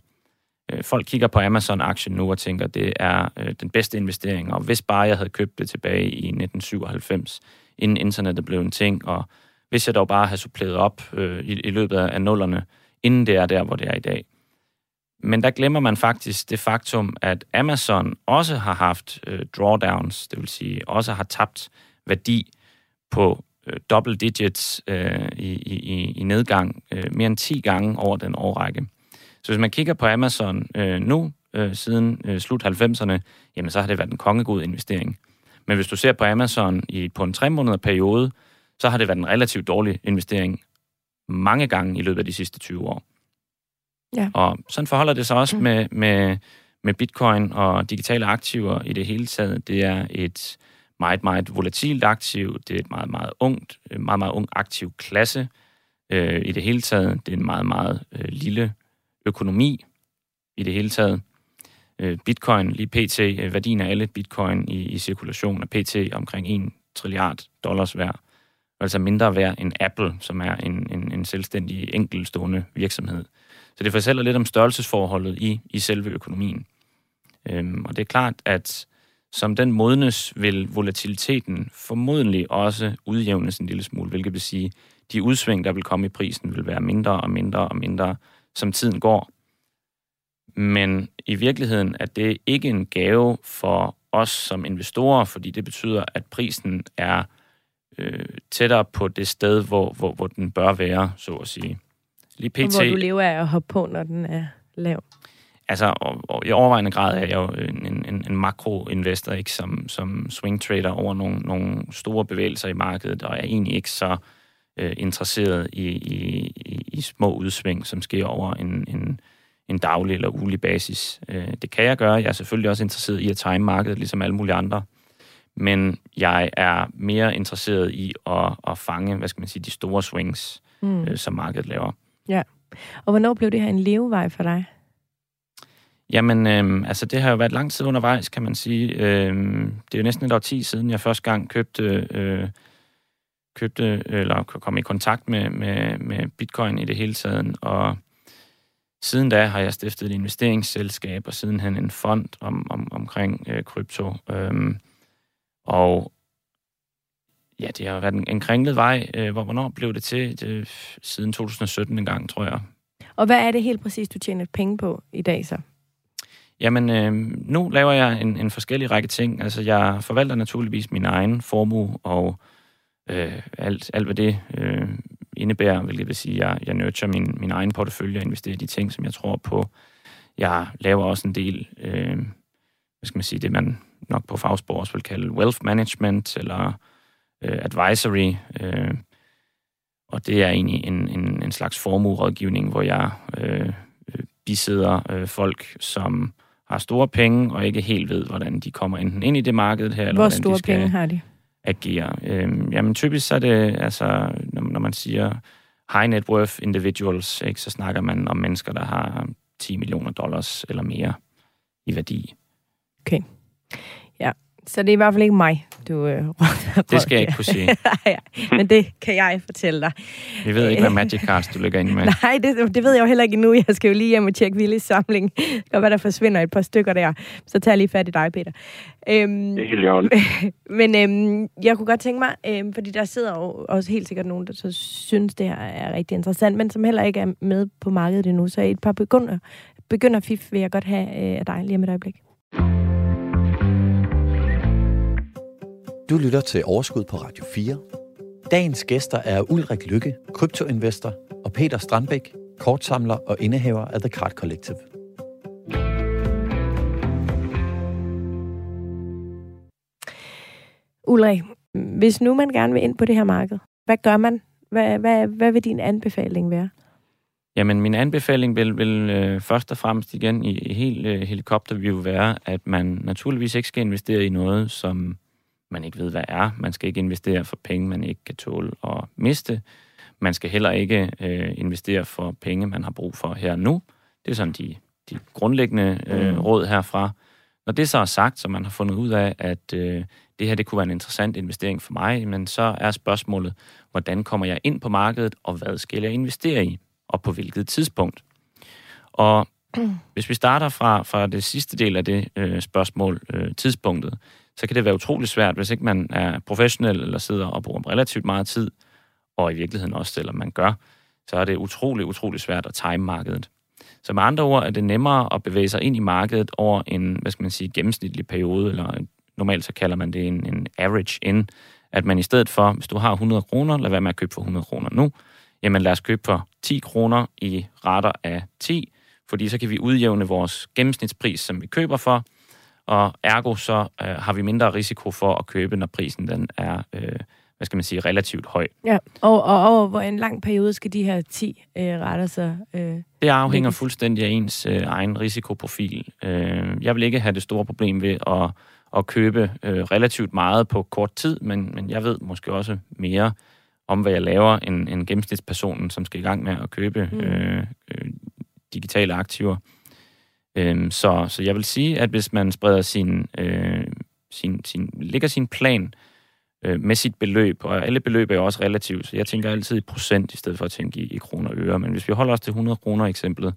Øh, folk kigger på Amazon-aktien nu og tænker, det er øh, den bedste investering, og hvis bare jeg havde købt det tilbage i 1997, inden internettet blev en ting, og hvis jeg dog bare havde suppleret op øh, i, i løbet af nullerne, inden det er der, hvor det er i dag, men der glemmer man faktisk det faktum, at Amazon også har haft øh, drawdowns, det vil sige også har tabt værdi på øh, double digits øh, i, i, i nedgang øh, mere end 10 gange over den årrække. Så hvis man kigger på Amazon øh, nu, øh, siden øh, slut 90'erne, jamen så har det været en kongegod investering. Men hvis du ser på Amazon i, på en tre måneder periode, så har det været en relativt dårlig investering mange gange i løbet af de sidste 20 år. Ja. Og sådan forholder det sig også mm. med, med, med bitcoin og digitale aktiver i det hele taget. Det er et meget, meget volatilt aktiv. Det er et meget, meget ungt, meget, meget ung aktiv klasse øh, i det hele taget. Det er en meget, meget øh, lille økonomi i det hele taget. Øh, bitcoin, lige pt, øh, værdien af alle bitcoin i, i cirkulation er pt omkring 1 trilliard dollars værd. Altså mindre værd end Apple, som er en, en, en selvstændig enkeltstående virksomhed. Så det fortæller lidt om størrelsesforholdet i, i selve økonomien. Øhm, og det er klart, at som den modnes, vil volatiliteten formodentlig også udjævnes en lille smule, hvilket vil sige, de udsving, der vil komme i prisen, vil være mindre og mindre og mindre, som tiden går. Men i virkeligheden er det ikke en gave for os som investorer, fordi det betyder, at prisen er øh, tættere på det sted, hvor, hvor, hvor den bør være, så at sige. Lige pt. Og hvor du lever af at hoppe på, når den er lav. Altså, og, og i overvejende grad er jeg jo en, en, en makroinvestor, ikke som, som swing trader over nogle, nogle store bevægelser i markedet, og er egentlig ikke så øh, interesseret i, i, i små udsving, som sker over en, en, en daglig eller ulig basis. Øh, det kan jeg gøre. Jeg er selvfølgelig også interesseret i at time markedet, ligesom alle mulige andre. Men jeg er mere interesseret i at, at fange, hvad skal man sige, de store swings, mm. øh, som markedet laver. Ja. Og hvornår blev det her en levevej for dig? Jamen, øh, altså det har jo været lang tid undervejs, kan man sige. Øh, det er jo næsten et år ti siden, jeg første gang købte, øh, købte eller kom i kontakt med, med, med bitcoin i det hele taget. Og siden da har jeg stiftet et investeringsselskab, og sidenhen en fond om, om, omkring øh, krypto. Øh, og ja, det har været en, en kringlet vej. Øh, hvor, hvornår blev det til? Det, siden 2017 en gang, tror jeg. Og hvad er det helt præcis, du tjener penge på i dag så? Jamen, øh, nu laver jeg en, en forskellig række ting. Altså, jeg forvalter naturligvis min egen formue, og øh, alt, alt, hvad det øh, indebærer, hvilket vil sige, at jeg, jeg nurture min, min egen portefølje og investerer i de ting, som jeg tror på. Jeg laver også en del, øh, hvad skal man sige, det man nok på fagsprog også vil kalde wealth management, eller øh, advisory, øh, og det er egentlig en, en, en slags formuerådgivning, hvor jeg øh, bisidder øh, folk, som har store penge, og ikke helt ved, hvordan de kommer enten ind i det marked her, eller Hvor store de skal penge har de? Agerer. Øh, jamen typisk så er det, altså, når, når man siger high net worth individuals, ikke, så snakker man om mennesker, der har 10 millioner dollars eller mere i værdi. Okay. Ja, så det er i hvert fald ikke mig, du øh, Det skal jeg ikke kunne sige. men det kan jeg fortælle dig. Vi ved ikke, hvad Magic Cards du lægger ind med. Nej, det, det ved jeg jo heller ikke endnu. Jeg skal jo lige hjem og tjekke Willis samling. Kan være, der forsvinder et par stykker der. Så tager jeg lige fat i dig, Peter. Øhm, Det er helt orden. men øhm, jeg kunne godt tænke mig, øhm, fordi der sidder jo også helt sikkert nogen, der så synes, det her er rigtig interessant, men som heller ikke er med på markedet endnu. Så et par begynder, begynder fif vil jeg godt have øh, af dig lige om et øjeblik. Du lytter til Overskud på Radio 4. Dagens gæster er Ulrik Lykke, kryptoinvestor, og Peter Strandbæk, kortsamler og indehaver af The Card Collective. Ulrik, hvis nu man gerne vil ind på det her marked, hvad gør man? Hvad, hvad, hvad vil din anbefaling være? Jamen, min anbefaling vil, vil øh, først og fremmest igen i, i helt øh, helikopterview være, at man naturligvis ikke skal investere i noget, som man ikke ved, hvad er. Man skal ikke investere for penge, man ikke kan tåle at miste. Man skal heller ikke øh, investere for penge, man har brug for her og nu. Det er sådan de, de grundlæggende øh, Mm. råd herfra. Når det så er sagt, så man har fundet ud af, at øh, det her det kunne være en interessant investering for mig, men så er spørgsmålet, hvordan kommer jeg ind på markedet, og hvad skal jeg investere i, og på hvilket tidspunkt. Og hvis vi starter fra, fra det sidste del af det øh, spørgsmål, øh, tidspunktet, så kan det være utrolig svært, hvis ikke man er professionel eller sidder og bruger relativt meget tid, og i virkeligheden også, selvom man gør, så er det utrolig, utrolig svært at time markedet. Så med andre ord er det nemmere at bevæge sig ind i markedet over en, hvad skal man sige, gennemsnitlig periode, eller normalt så kalder man det en, en average in, at man i stedet for, hvis du har 100 kroner, lad være med at købe for 100 kroner nu, jamen lad os købe for 10 kroner i rater af 10, fordi så kan vi udjævne vores gennemsnitspris, som vi køber for, og ergo så øh, har vi mindre risiko for at købe, når prisen den er, øh, hvad skal man sige, relativt høj. Ja, og, og over hvor en lang periode skal de her 10 øh, retter så... Øh, Det afhænger Lægges. fuldstændig af ens øh, egen risikoprofil. Øh, jeg vil ikke have det store problem ved at, at købe øh, relativt meget på kort tid, men, men jeg ved måske også mere om, hvad jeg laver, end, end gennemsnitspersonen, som skal i gang med at købe Mm. øh, øh, digitale aktiver. Øh, så, så jeg vil sige, at hvis man spreder sin, øh, sin, sin, lægger sin plan øh, med sit beløb, og alle beløb er jo også relativt, så jeg tænker altid i procent, i stedet for at tænke i, i kroner og øre. Men hvis vi holder os til 100 kroner eksemplet,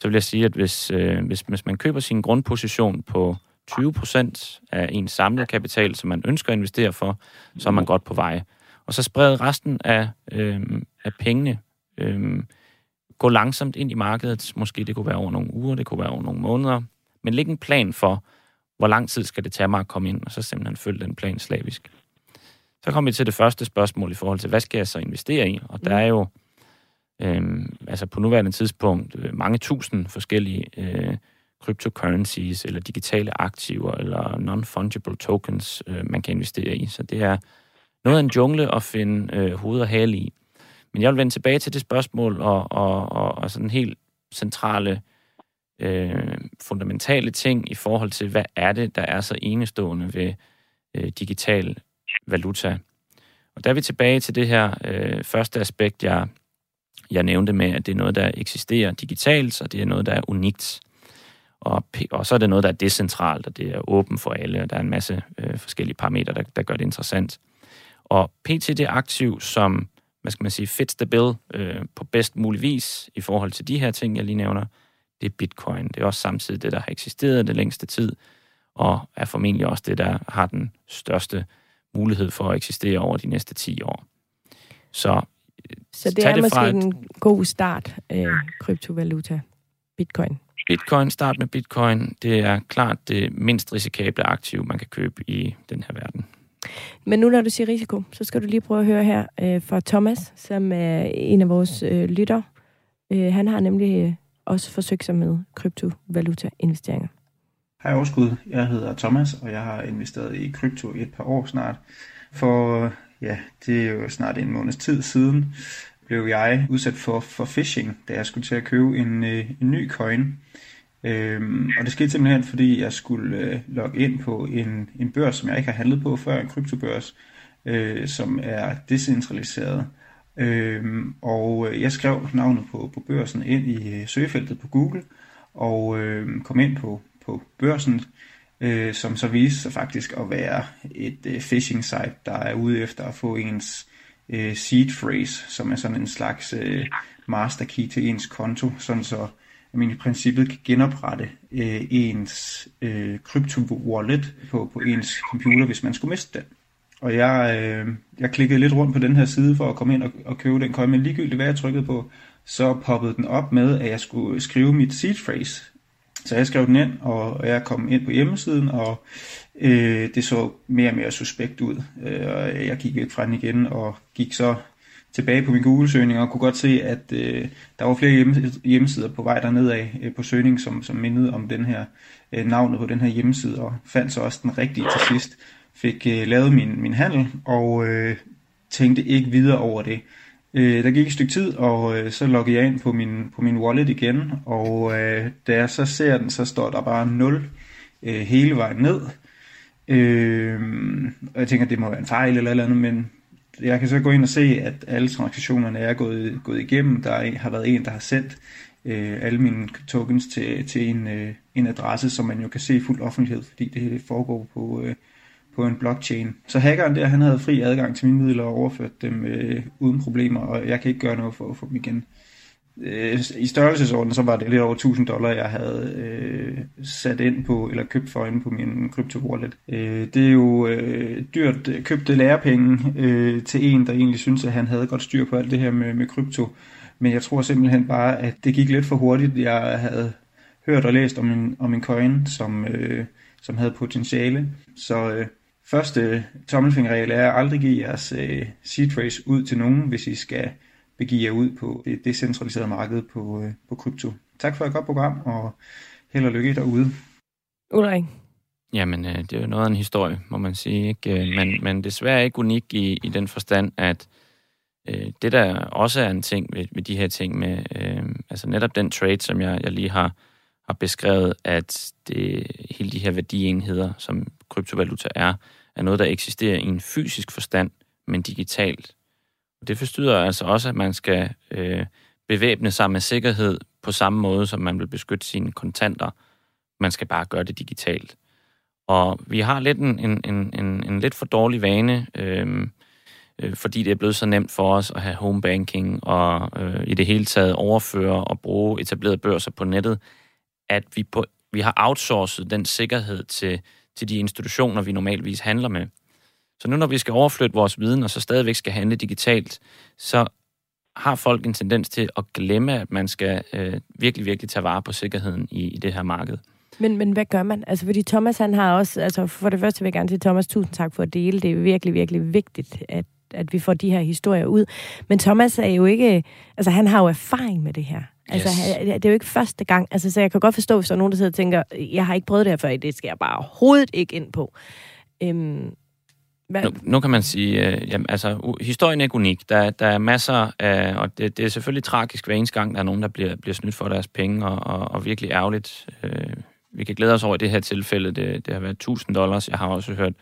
så vil jeg sige, at hvis, øh, hvis, hvis man køber sin grundposition på 20 procent af ens samlede kapital, som man ønsker at investere for, så er man godt på vej. Og så spred resten af, øh, af pengene. Øh, gå langsomt ind i markedet. Måske det kunne være over nogle uger, det kunne være over nogle måneder. Men læg en plan for, hvor lang tid skal det tage mig at komme ind, og så simpelthen følge den plan slavisk. Så kommer vi til det første spørgsmål i forhold til, hvad skal jeg så investere i? Og der er jo øhm, altså på nuværende tidspunkt øh, mange tusind forskellige øh, cryptocurrencies, eller digitale aktiver, eller non-fungible tokens, øh, man kan investere i. Så det er noget af en jungle at finde øh, hoved og hale i. Men jeg vil vende tilbage til det spørgsmål, og, og, og, og sådan helt centrale, øh, fundamentale ting i forhold til, hvad er det, der er så enestående ved øh, digital valuta. Og der er vi tilbage til det her øh, første aspekt, jeg, jeg nævnte med, at det er noget, der eksisterer digitalt, og det er noget, der er unikt. Og, og så er det noget, der er decentralt, og det er åbent for alle, og der er en masse øh, forskellige parametre, der, der gør det interessant. Og PT det aktiv, som hvad skal man sige, fits the bill øh, på bedst mulig vis i forhold til de her ting, jeg lige nævner, det er bitcoin. Det er også samtidig det, der har eksisteret det længste tid, og er formentlig også det, der har den største mulighed for at eksistere over de næste 10 år. Så, så det er det måske et... en god start, øh, kryptovaluta, bitcoin. Bitcoin, start med bitcoin, det er klart det mindst risikable aktiv, man kan købe i den her verden. Men nu når du siger risiko, så skal du lige prøve at høre her øh, fra Thomas, som er en af vores øh, lytter. Øh, han har nemlig øh, også forsøgt sig med kryptovaluta-investeringer. Hej Overskud, jeg hedder Thomas, og jeg har investeret i krypto i et par år snart. For ja, det er jo snart en måneds tid siden, blev jeg udsat for, for phishing, da jeg skulle til at købe en, øh, en ny coin. Øhm, og det skete simpelthen, fordi jeg skulle øh, logge ind på en, en børs, som jeg ikke har handlet på før, en kryptobørs, øh, som er decentraliseret. Øhm, og øh, jeg skrev navnet på, på børsen ind i øh, søgefeltet på Google, og øh, kom ind på, på børsen, øh, som så viste sig faktisk at være et øh, phishing site, der er ude efter at få ens øh, seed phrase, som er sådan en slags øh, master key til ens konto, sådan så at man i princippet kan genoprette øh, ens øh, krypto-wallet på, på ens computer, hvis man skulle miste den. Og jeg, øh, jeg klikkede lidt rundt på den her side for at komme ind og, og købe den coin, men ligegyldigt hvad jeg trykkede på, så poppede den op med, at jeg skulle skrive mit seed phrase. Så jeg skrev den ind, og jeg kom ind på hjemmesiden, og øh, det så mere og mere suspekt ud. Øh, og jeg gik væk fra den igen, og gik så tilbage på min Google-søgning og kunne godt se, at øh, der var flere hjemmesider på vej derned af øh, på søgning, som, som mindede om den her øh, navnet på den her hjemmeside, og fandt så også den rigtige til sidst. Fik øh, lavet min, min handel, og øh, tænkte ikke videre over det. Øh, der gik et stykke tid, og øh, så loggede jeg ind på min, på min wallet igen, og øh, da jeg så ser den, så står der bare 0 øh, hele vejen ned. Øh, og jeg tænker, det må være en fejl eller eller andet, men jeg kan så gå ind og se, at alle transaktionerne er gået, gået igennem. Der er, har været en, der har sendt øh, alle mine tokens til, til en, øh, en adresse, som man jo kan se i fuld offentlighed, fordi det foregår på, øh, på en blockchain. Så hackeren der, han havde fri adgang til mine midler og overført dem øh, uden problemer, og jeg kan ikke gøre noget for at få dem igen. Øh, I størrelsesorden, så var det lidt over 1000 dollar, jeg havde øh, sat ind på, eller købt for ind på min crypto wallet. Øh, det er jo øh, dyrt købte lærepenge øh, til en, der egentlig synes, at han havde godt styr på alt det her med, med krypto. Men jeg tror simpelthen bare, at det gik lidt for hurtigt. Jeg havde hørt og læst om en, om en coin, som, øh, som havde potentiale. Så øh, første tommelfingerregel er at aldrig give jeres øh, seed phrase ud til nogen, hvis I skal begive jer ud på det decentraliserede marked på, øh, på krypto. Tak for et godt program, og held og lykke derude. Ulrik. Jamen, øh, det er jo noget af en historie, må man sige. Ikke? Øh, men, men desværre ikke unik i, i den forstand, at øh, det der også er en ting ved, ved de her ting med, øh, altså netop den trade, som jeg, jeg lige har, har beskrevet, at det, hele de her værdienheder, som kryptovaluta er, er noget, der eksisterer i en fysisk forstand, men digitalt. Det forstyrrer altså også, at man skal øh, bevæbne sig med sikkerhed på samme måde, som man vil beskytte sine kontanter. Man skal bare gøre det digitalt. Og vi har lidt en, en, en, en, en lidt for dårlig vane, øh, øh, fordi det er blevet så nemt for os at have home banking og øh, i det hele taget overføre og bruge etablerede børser på nettet, at vi, på, vi har outsourcet den sikkerhed til, til de institutioner, vi normalvis handler med. Så nu når vi skal overflytte vores viden, og så stadigvæk skal handle digitalt, så har folk en tendens til at glemme, at man skal øh, virkelig, virkelig tage vare på sikkerheden i, i det her marked. Men, men hvad gør man? Altså, fordi Thomas, han har også... Altså, for det første vil jeg gerne sige Thomas, tusind tak for at dele. Det er virkelig, virkelig vigtigt, at, at vi får de her historier ud. Men Thomas er jo ikke... Altså, han har jo erfaring med det her. Altså, yes. det er jo ikke første gang. Altså, så jeg kan godt forstå, hvis der er nogen, der sidder og tænker, jeg har ikke prøvet det her før, det skal jeg bare overhovedet ikke ind på. Øhm, hvad? Nu, nu kan man sige, øh, jamen, altså, historien er ikke unik. Der, der er masser af, og det, det er selvfølgelig tragisk hver eneste gang, der er nogen, der bliver, bliver snydt for deres penge, og, og, og virkelig ærgerligt. Øh, vi kan glæde os over i det her tilfælde. Det, det har været 1000 dollars. Jeg har også hørt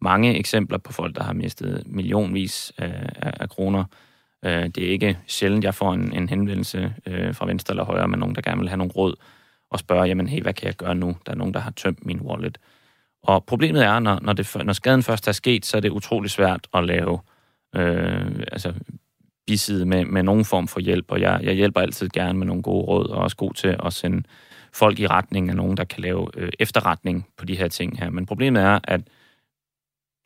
mange eksempler på folk, der har mistet millionvis af, af, af kroner. Øh, det er ikke sjældent, jeg får en, en henvendelse øh, fra venstre eller højre med nogen, der gerne vil have nogle råd og spørger, jamen hey, hvad kan jeg gøre nu? Der er nogen, der har tømt min wallet. Og problemet er, når, når, det, når skaden først er sket, så er det utrolig svært at lave øh, altså, biside med, med nogen form for hjælp, og jeg, jeg hjælper altid gerne med nogle gode råd, og er også god til at sende folk i retning af nogen, der kan lave øh, efterretning på de her ting her. Men problemet er, at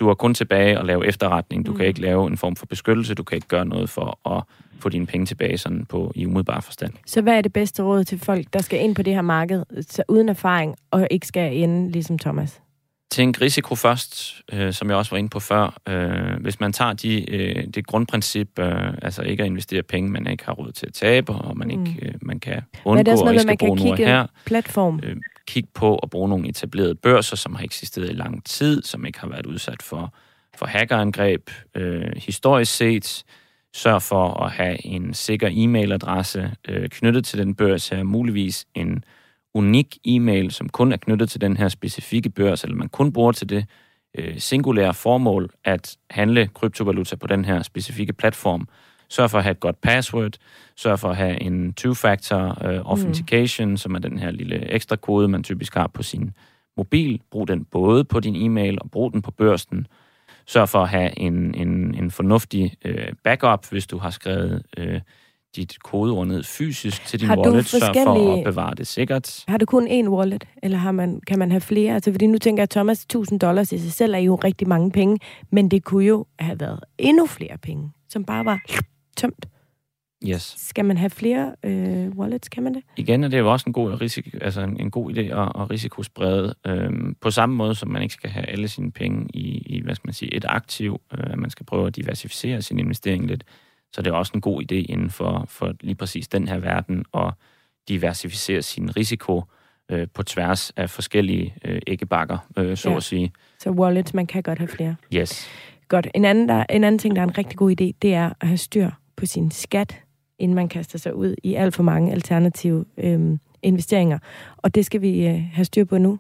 du er kun tilbage at lave efterretning. Du mm. kan ikke lave en form for beskyttelse. Du kan ikke gøre noget for at få dine penge tilbage sådan på, i umiddelbar forstand. Så hvad er det bedste råd til folk, der skal ind på det her marked så uden erfaring og ikke skal ende ligesom Thomas? Tænk risiko først, øh, som jeg også var inde på før. Øh, hvis man tager de, øh, det grundprincip, øh, altså ikke at investere penge, man ikke har råd til at tabe, og man, ikke, mm. øh, man kan undgå at man kan kigge her. platform. Øh, kigge på at bruge nogle etablerede børser, som har eksisteret i lang tid, som ikke har været udsat for, for hackerangreb. Øh, historisk set, sørg for at have en sikker e-mailadresse øh, knyttet til den børs her, muligvis en unik e-mail, som kun er knyttet til den her specifikke børs, eller man kun bruger til det øh, singulære formål at handle kryptovaluta på den her specifikke platform. Sørg for at have et godt password, sørg for at have en two-factor uh, authentication, mm. som er den her lille ekstra kode, man typisk har på sin mobil. Brug den både på din e-mail og brug den på børsen. Sørg for at have en, en, en fornuftig uh, backup, hvis du har skrevet uh, dit kodeord ned fysisk til din har wallet. Sørg for at bevare det sikkert. Har du kun én wallet, eller har man, kan man have flere? Altså, fordi nu tænker jeg, Thomas, 1000 dollars i sig selv er jo rigtig mange penge, men det kunne jo have været endnu flere penge, som bare var tømt. Yes. Skal man have flere øh, wallets? Kan man det? Igen er det jo også en god, risiko, altså en, en god idé at, at risikosprede. Øhm, på samme måde, som man ikke skal have alle sine penge i, i hvad skal man sige, et aktiv. Øh, man skal prøve at diversificere sin investering lidt. Så det er også en god idé inden for, for lige præcis den her verden at diversificere sin risiko øh, på tværs af forskellige øh, æggebakker, øh, så ja. at sige. Så wallets, man kan godt have flere. Yes. Godt. En anden, der, en anden ting, der er en rigtig god idé, det er at have styr på sin skat, inden man kaster sig ud i alt for mange alternative øhm, investeringer. Og det skal vi øh, have styr på nu.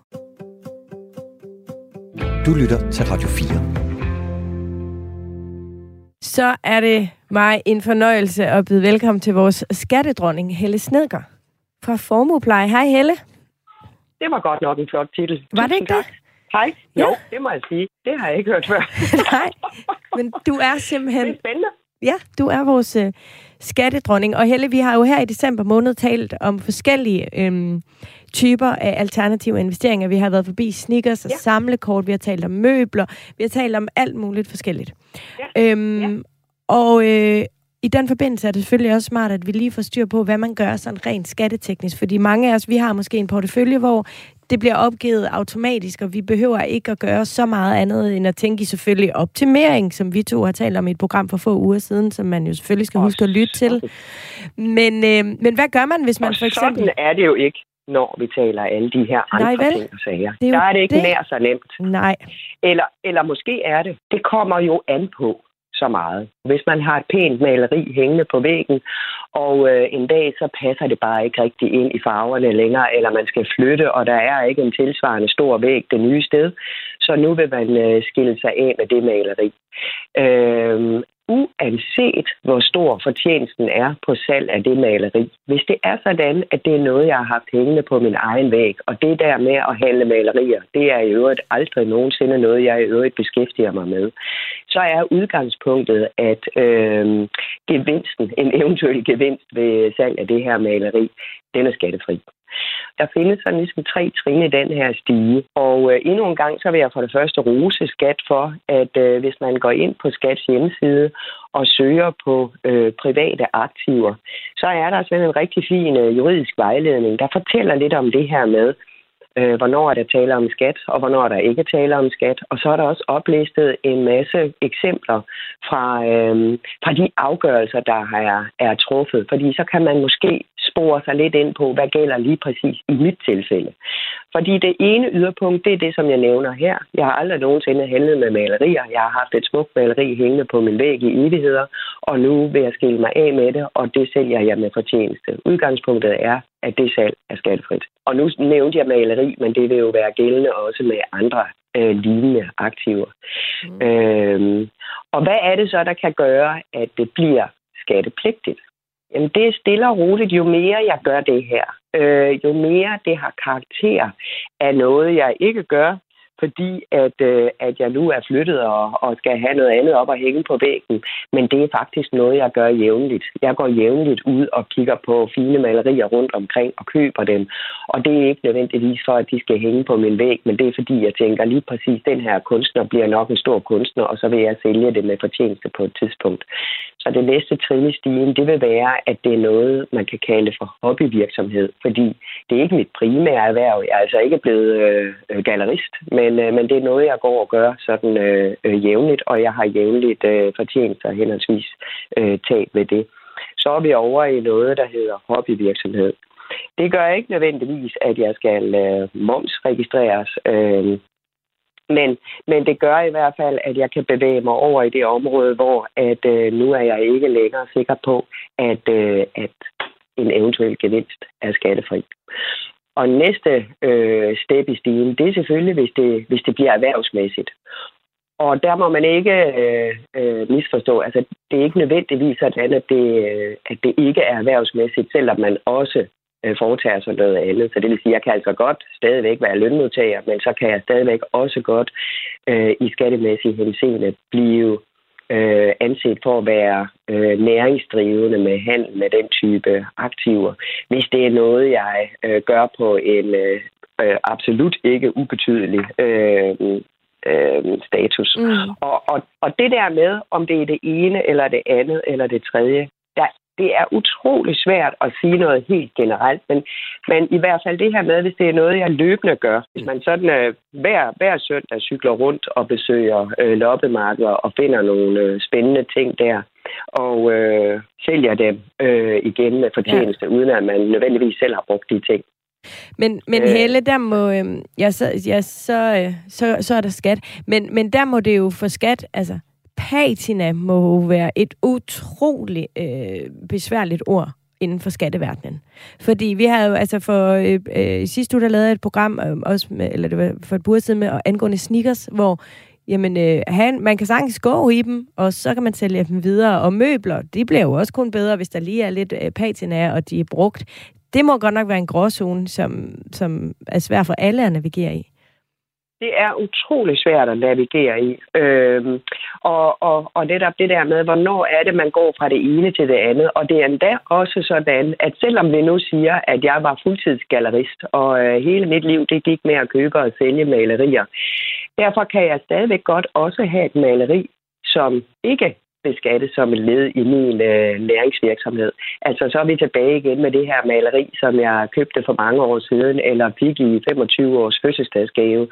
Du lytter til Radio 4. Så er det mig en fornøjelse at byde velkommen til vores skattedronning, Helle Snedger fra Formuepleje. Hej Helle. Det var godt nok en flot titel. Var det ikke det? Hej. Jo, ja. det må jeg sige. Det har jeg ikke hørt før. Nej, men du er simpelthen... Det er spændende. Ja, du er vores øh, skattedronning. Og Helle, vi har jo her i december måned talt om forskellige øhm, typer af alternative investeringer. Vi har været forbi sneakers og ja. samlekort, vi har talt om møbler, vi har talt om alt muligt forskelligt. Ja. Øhm, ja. Og øh, i den forbindelse er det selvfølgelig også smart, at vi lige får styr på, hvad man gør sådan rent skatteteknisk. Fordi mange af os, vi har måske en portefølje, hvor det bliver opgivet automatisk, og vi behøver ikke at gøre så meget andet, end at tænke i selvfølgelig optimering, som vi to har talt om i et program for få uger siden, som man jo selvfølgelig skal huske at lytte til. Men, øh, men hvad gør man, hvis man for eksempel... sådan er det jo ikke når vi taler alle de her andre Nej, vel? ting og sager. Det er Der er det ikke det. nær så nemt. Nej. Eller, eller måske er det. Det kommer jo an på, så meget. Hvis man har et pænt maleri hængende på væggen, og øh, en dag så passer det bare ikke rigtig ind i farverne længere, eller man skal flytte, og der er ikke en tilsvarende stor væg det nye sted, så nu vil man øh, skille sig af med det maleri. Øh, uanset hvor stor fortjenesten er på salg af det maleri. Hvis det er sådan, at det er noget, jeg har haft hængende på min egen væg, og det der med at handle malerier, det er i øvrigt aldrig nogensinde noget, jeg i øvrigt beskæftiger mig med, så er udgangspunktet, at øh, gevinsten, en eventuel gevinst ved salg af det her maleri, den er skattefri. Der findes sådan ligesom tre trin i den her stige. Og øh, endnu en gang, så vil jeg for det første rose skat for, at øh, hvis man går ind på skats hjemmeside og søger på øh, private aktiver, så er der sådan en rigtig fin øh, juridisk vejledning, der fortæller lidt om det her med, øh, hvornår er der tale om skat, og hvornår er der ikke tale om skat. Og så er der også oplistet en masse eksempler fra, øh, fra de afgørelser, der er, er truffet. Fordi så kan man måske spore sig lidt ind på, hvad gælder lige præcis i mit tilfælde. Fordi det ene yderpunkt, det er det, som jeg nævner her. Jeg har aldrig nogensinde handlet med malerier. Jeg har haft et smukt maleri hængende på min væg i evigheder, og nu vil jeg skille mig af med det, og det sælger jeg med fortjeneste. Udgangspunktet er, at det salg er skattefrit. Og nu nævnte jeg maleri, men det vil jo være gældende også med andre øh, lignende aktiver. Mm. Øhm, og hvad er det så, der kan gøre, at det bliver skattepligtigt? Jamen det er stille og roligt. Jo mere jeg gør det her, øh, jo mere det har karakter af noget, jeg ikke gør, fordi at, øh, at jeg nu er flyttet og, og skal have noget andet op og hænge på væggen. Men det er faktisk noget, jeg gør jævnligt. Jeg går jævnligt ud og kigger på fine malerier rundt omkring og køber dem. Og det er ikke nødvendigvis for, at de skal hænge på min væg, men det er fordi, jeg tænker lige præcis, den her kunstner bliver nok en stor kunstner, og så vil jeg sælge det med fortjeneste på et tidspunkt. Så det næste trin i stigen, det vil være, at det er noget, man kan kalde for hobbyvirksomhed, fordi det er ikke mit primære erhverv. Jeg er altså ikke blevet øh, gallerist, men, øh, men det er noget, jeg går og gør sådan øh, øh, jævnligt, og jeg har jævnligt øh, fortjenester henholdsvis øh, tab ved det. Så er vi over i noget, der hedder hobbyvirksomhed. Det gør ikke nødvendigvis, at jeg skal øh, momsregistreres. Øh, men, men det gør i hvert fald, at jeg kan bevæge mig over i det område, hvor at øh, nu er jeg ikke længere sikker på, at, øh, at en eventuel gevinst er skattefri. Og næste øh, step i stigen, det er selvfølgelig, hvis det, hvis det bliver erhvervsmæssigt. Og der må man ikke øh, øh, misforstå, altså det er ikke nødvendigvis sådan, at det, øh, at det ikke er erhvervsmæssigt, selvom man også øh, foretager sig noget andet. Så det vil sige, at jeg kan altså godt stadigvæk være lønmodtager, men så kan jeg stadigvæk også godt øh, i skattemæssig henseende blive øh, anset for at være øh, næringsdrivende med handel med den type aktiver, hvis det er noget, jeg øh, gør på en øh, øh absolut ikke ubetydelig øh, øh, status. Mm. Og, og, og det der med, om det er det ene, eller det andet, eller det tredje, der det er utrolig svært at sige noget helt generelt, men, men i hvert fald det her med, hvis det er noget, jeg løbende gør, hvis man sådan øh, hver, hver søndag cykler rundt og besøger øh, loppemarkeder og finder nogle øh, spændende ting der, og øh, sælger dem øh, igen med fortjeneste, ja. uden at man nødvendigvis selv har brugt de ting. Men, men øh, Helle, der må... Øh, ja, så, ja, så, øh, så, så er der skat. Men, men der må det jo for skat... Altså, patina må være et utroligt øh, besværligt ord inden for skatteverdenen. Fordi vi har jo, altså for øh, øh, sidste uge, der lavede et program, øh, også med, eller det var for et burde siden med, angående sneakers, hvor jamen, øh, han, man kan sagtens gå i dem, og så kan man sælge dem videre. Og møbler, de bliver jo også kun bedre, hvis der lige er lidt øh, patina, og de er brugt. Det må godt nok være en gråzone, som, som er svær for alle at navigere i det er utrolig svært at navigere i. Øhm, og, og, og netop det der med, hvornår er det, man går fra det ene til det andet. Og det er endda også sådan, at selvom vi nu siger, at jeg var fuldtidsgallerist, og øh, hele mit liv det gik med at købe og sælge malerier, derfor kan jeg stadigvæk godt også have et maleri, som ikke beskattes som et led i min øh, læringsvirksomhed. Altså så er vi tilbage igen med det her maleri, som jeg købte for mange år siden, eller fik i 25 års fødselsdagsgave,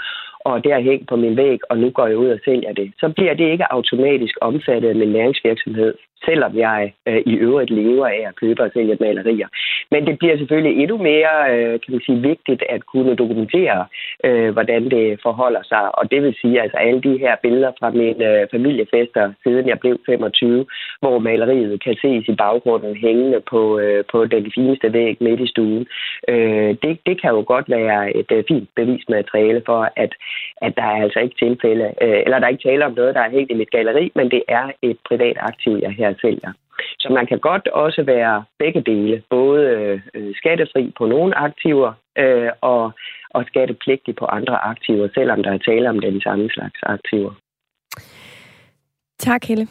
og det har hængt på min væg, og nu går jeg ud og sælger det. Så bliver det ikke automatisk omfattet af min læringsvirksomhed, selvom jeg øh, i øvrigt lever af at købe og sælge malerier. Men det bliver selvfølgelig endnu mere øh, kan man sige, vigtigt at kunne dokumentere, øh, hvordan det forholder sig. Og det vil sige, altså alle de her billeder fra mine øh, familiefester, siden jeg blev 25, hvor maleriet kan ses i baggrunden hængende på, øh, på den fineste væg midt i stuen. Øh, det, det kan jo godt være et øh, fint bevismateriale for, at, at der er altså ikke tilfælde, øh, eller der er ikke tale om noget, der er helt i mit galeri, men det er et privat aktiv, jeg her sælger. Så man kan godt også være begge dele, både øh, skattefri på nogle aktiver øh, og, og skattepligtig på andre aktiver, selvom der er tale om den samme slags aktiver. Tak, Helle.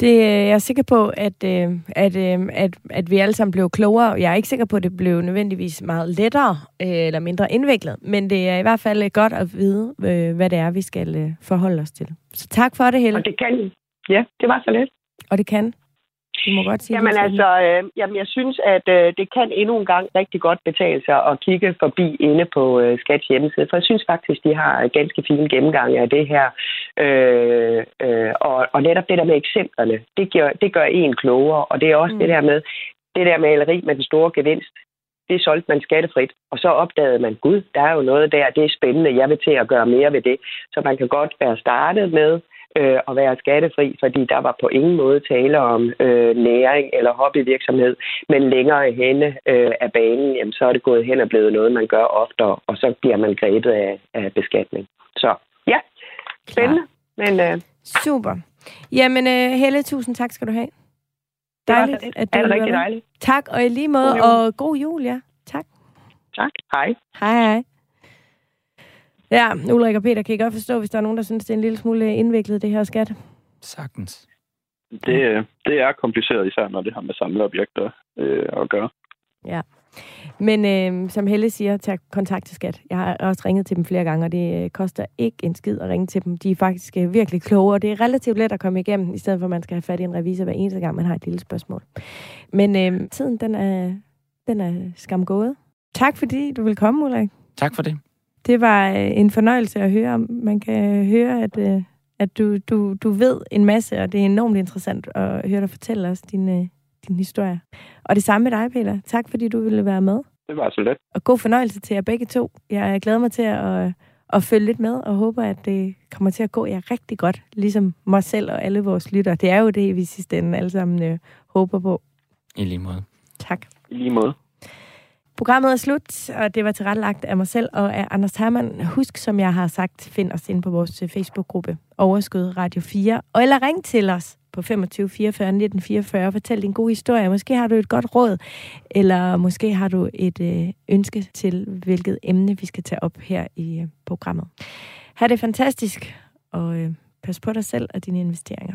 Det, øh, jeg er sikker på, at, øh, at, øh, at, at vi alle sammen blev klogere. Jeg er ikke sikker på, at det blev nødvendigvis meget lettere eller mindre indviklet, men det er i hvert fald godt at vide, hvad det er, vi skal forholde os til. Så tak for det, Helle. Og det kan Ja, det var så let. Og det kan? Du må godt sige Jamen det. altså, øh, jamen, jeg synes, at øh, det kan endnu en gang rigtig godt betale sig at kigge forbi inde på øh, Skats hjemmeside, for jeg synes faktisk, de har ganske fine gennemgang af det her. Øh, øh, og, og netop det der med eksemplerne, det gør, det gør en klogere, og det er også mm. det der med, det der maleri med den store gevinst, det solgte man skattefrit, og så opdagede man, gud, der er jo noget der, det er spændende, jeg vil til at gøre mere ved det. Så man kan godt være startet med øh, at være skattefri, fordi der var på ingen måde tale om øh, næring eller hobbyvirksomhed, men længere henne øh, af banen, jamen, så er det gået hen og blevet noget, man gør oftere, og så bliver man grebet af, af beskatning. Så ja, spændende, men øh, Super. Jamen, øh, Helle, tusind tak skal du have. det var Dejligt, så lidt. at du er det rigtig dejligt. Tak, og i lige måde, God og god jul, ja. Tak. Tak. Hej. Hej, hej. Ja, Ulrik og Peter, kan I godt forstå, hvis der er nogen, der synes, det er en lille smule indviklet, det her skat? Sagtens. Det, det er kompliceret, især når det har med samleobjekter øh, at gøre. Ja. Men øh, som Helle siger, tag kontakt til skat. Jeg har også ringet til dem flere gange, og det øh, koster ikke en skid at ringe til dem. De er faktisk øh, virkelig kloge, og det er relativt let at komme igennem, i stedet for at man skal have fat i en revisor hver eneste gang, man har et lille spørgsmål. Men øh, tiden, den er, den er skam gået. Tak fordi du vil komme, Ulrik. Tak for det. Det var øh, en fornøjelse at høre om. Man kan høre, at, øh, at du, du, du ved en masse, og det er enormt interessant at høre dig fortælle os din, øh, din historie. Og det samme med dig, Peter. Tak fordi du ville være med. Det var så let. Og god fornøjelse til jer begge to. Jeg glæder mig til at, at følge lidt med, og håber, at det kommer til at gå jer rigtig godt, ligesom mig selv og alle vores lytter. Det er jo det, vi i sidste ende alle sammen øh, håber på. I lige måde. Tak. I lige måde. Programmet er slut, og det var tilrettelagt af mig selv og af Anders Hermann. Husk, som jeg har sagt, find os ind på vores øh, Facebook-gruppe Overskud Radio 4, og eller ring til os på 25 44 19 44. Fortæl din gode historie. Måske har du et godt råd, eller måske har du et øh, ønske til, hvilket emne vi skal tage op her i øh, programmet. Ha' det fantastisk, og pas på dig selv og dine investeringer.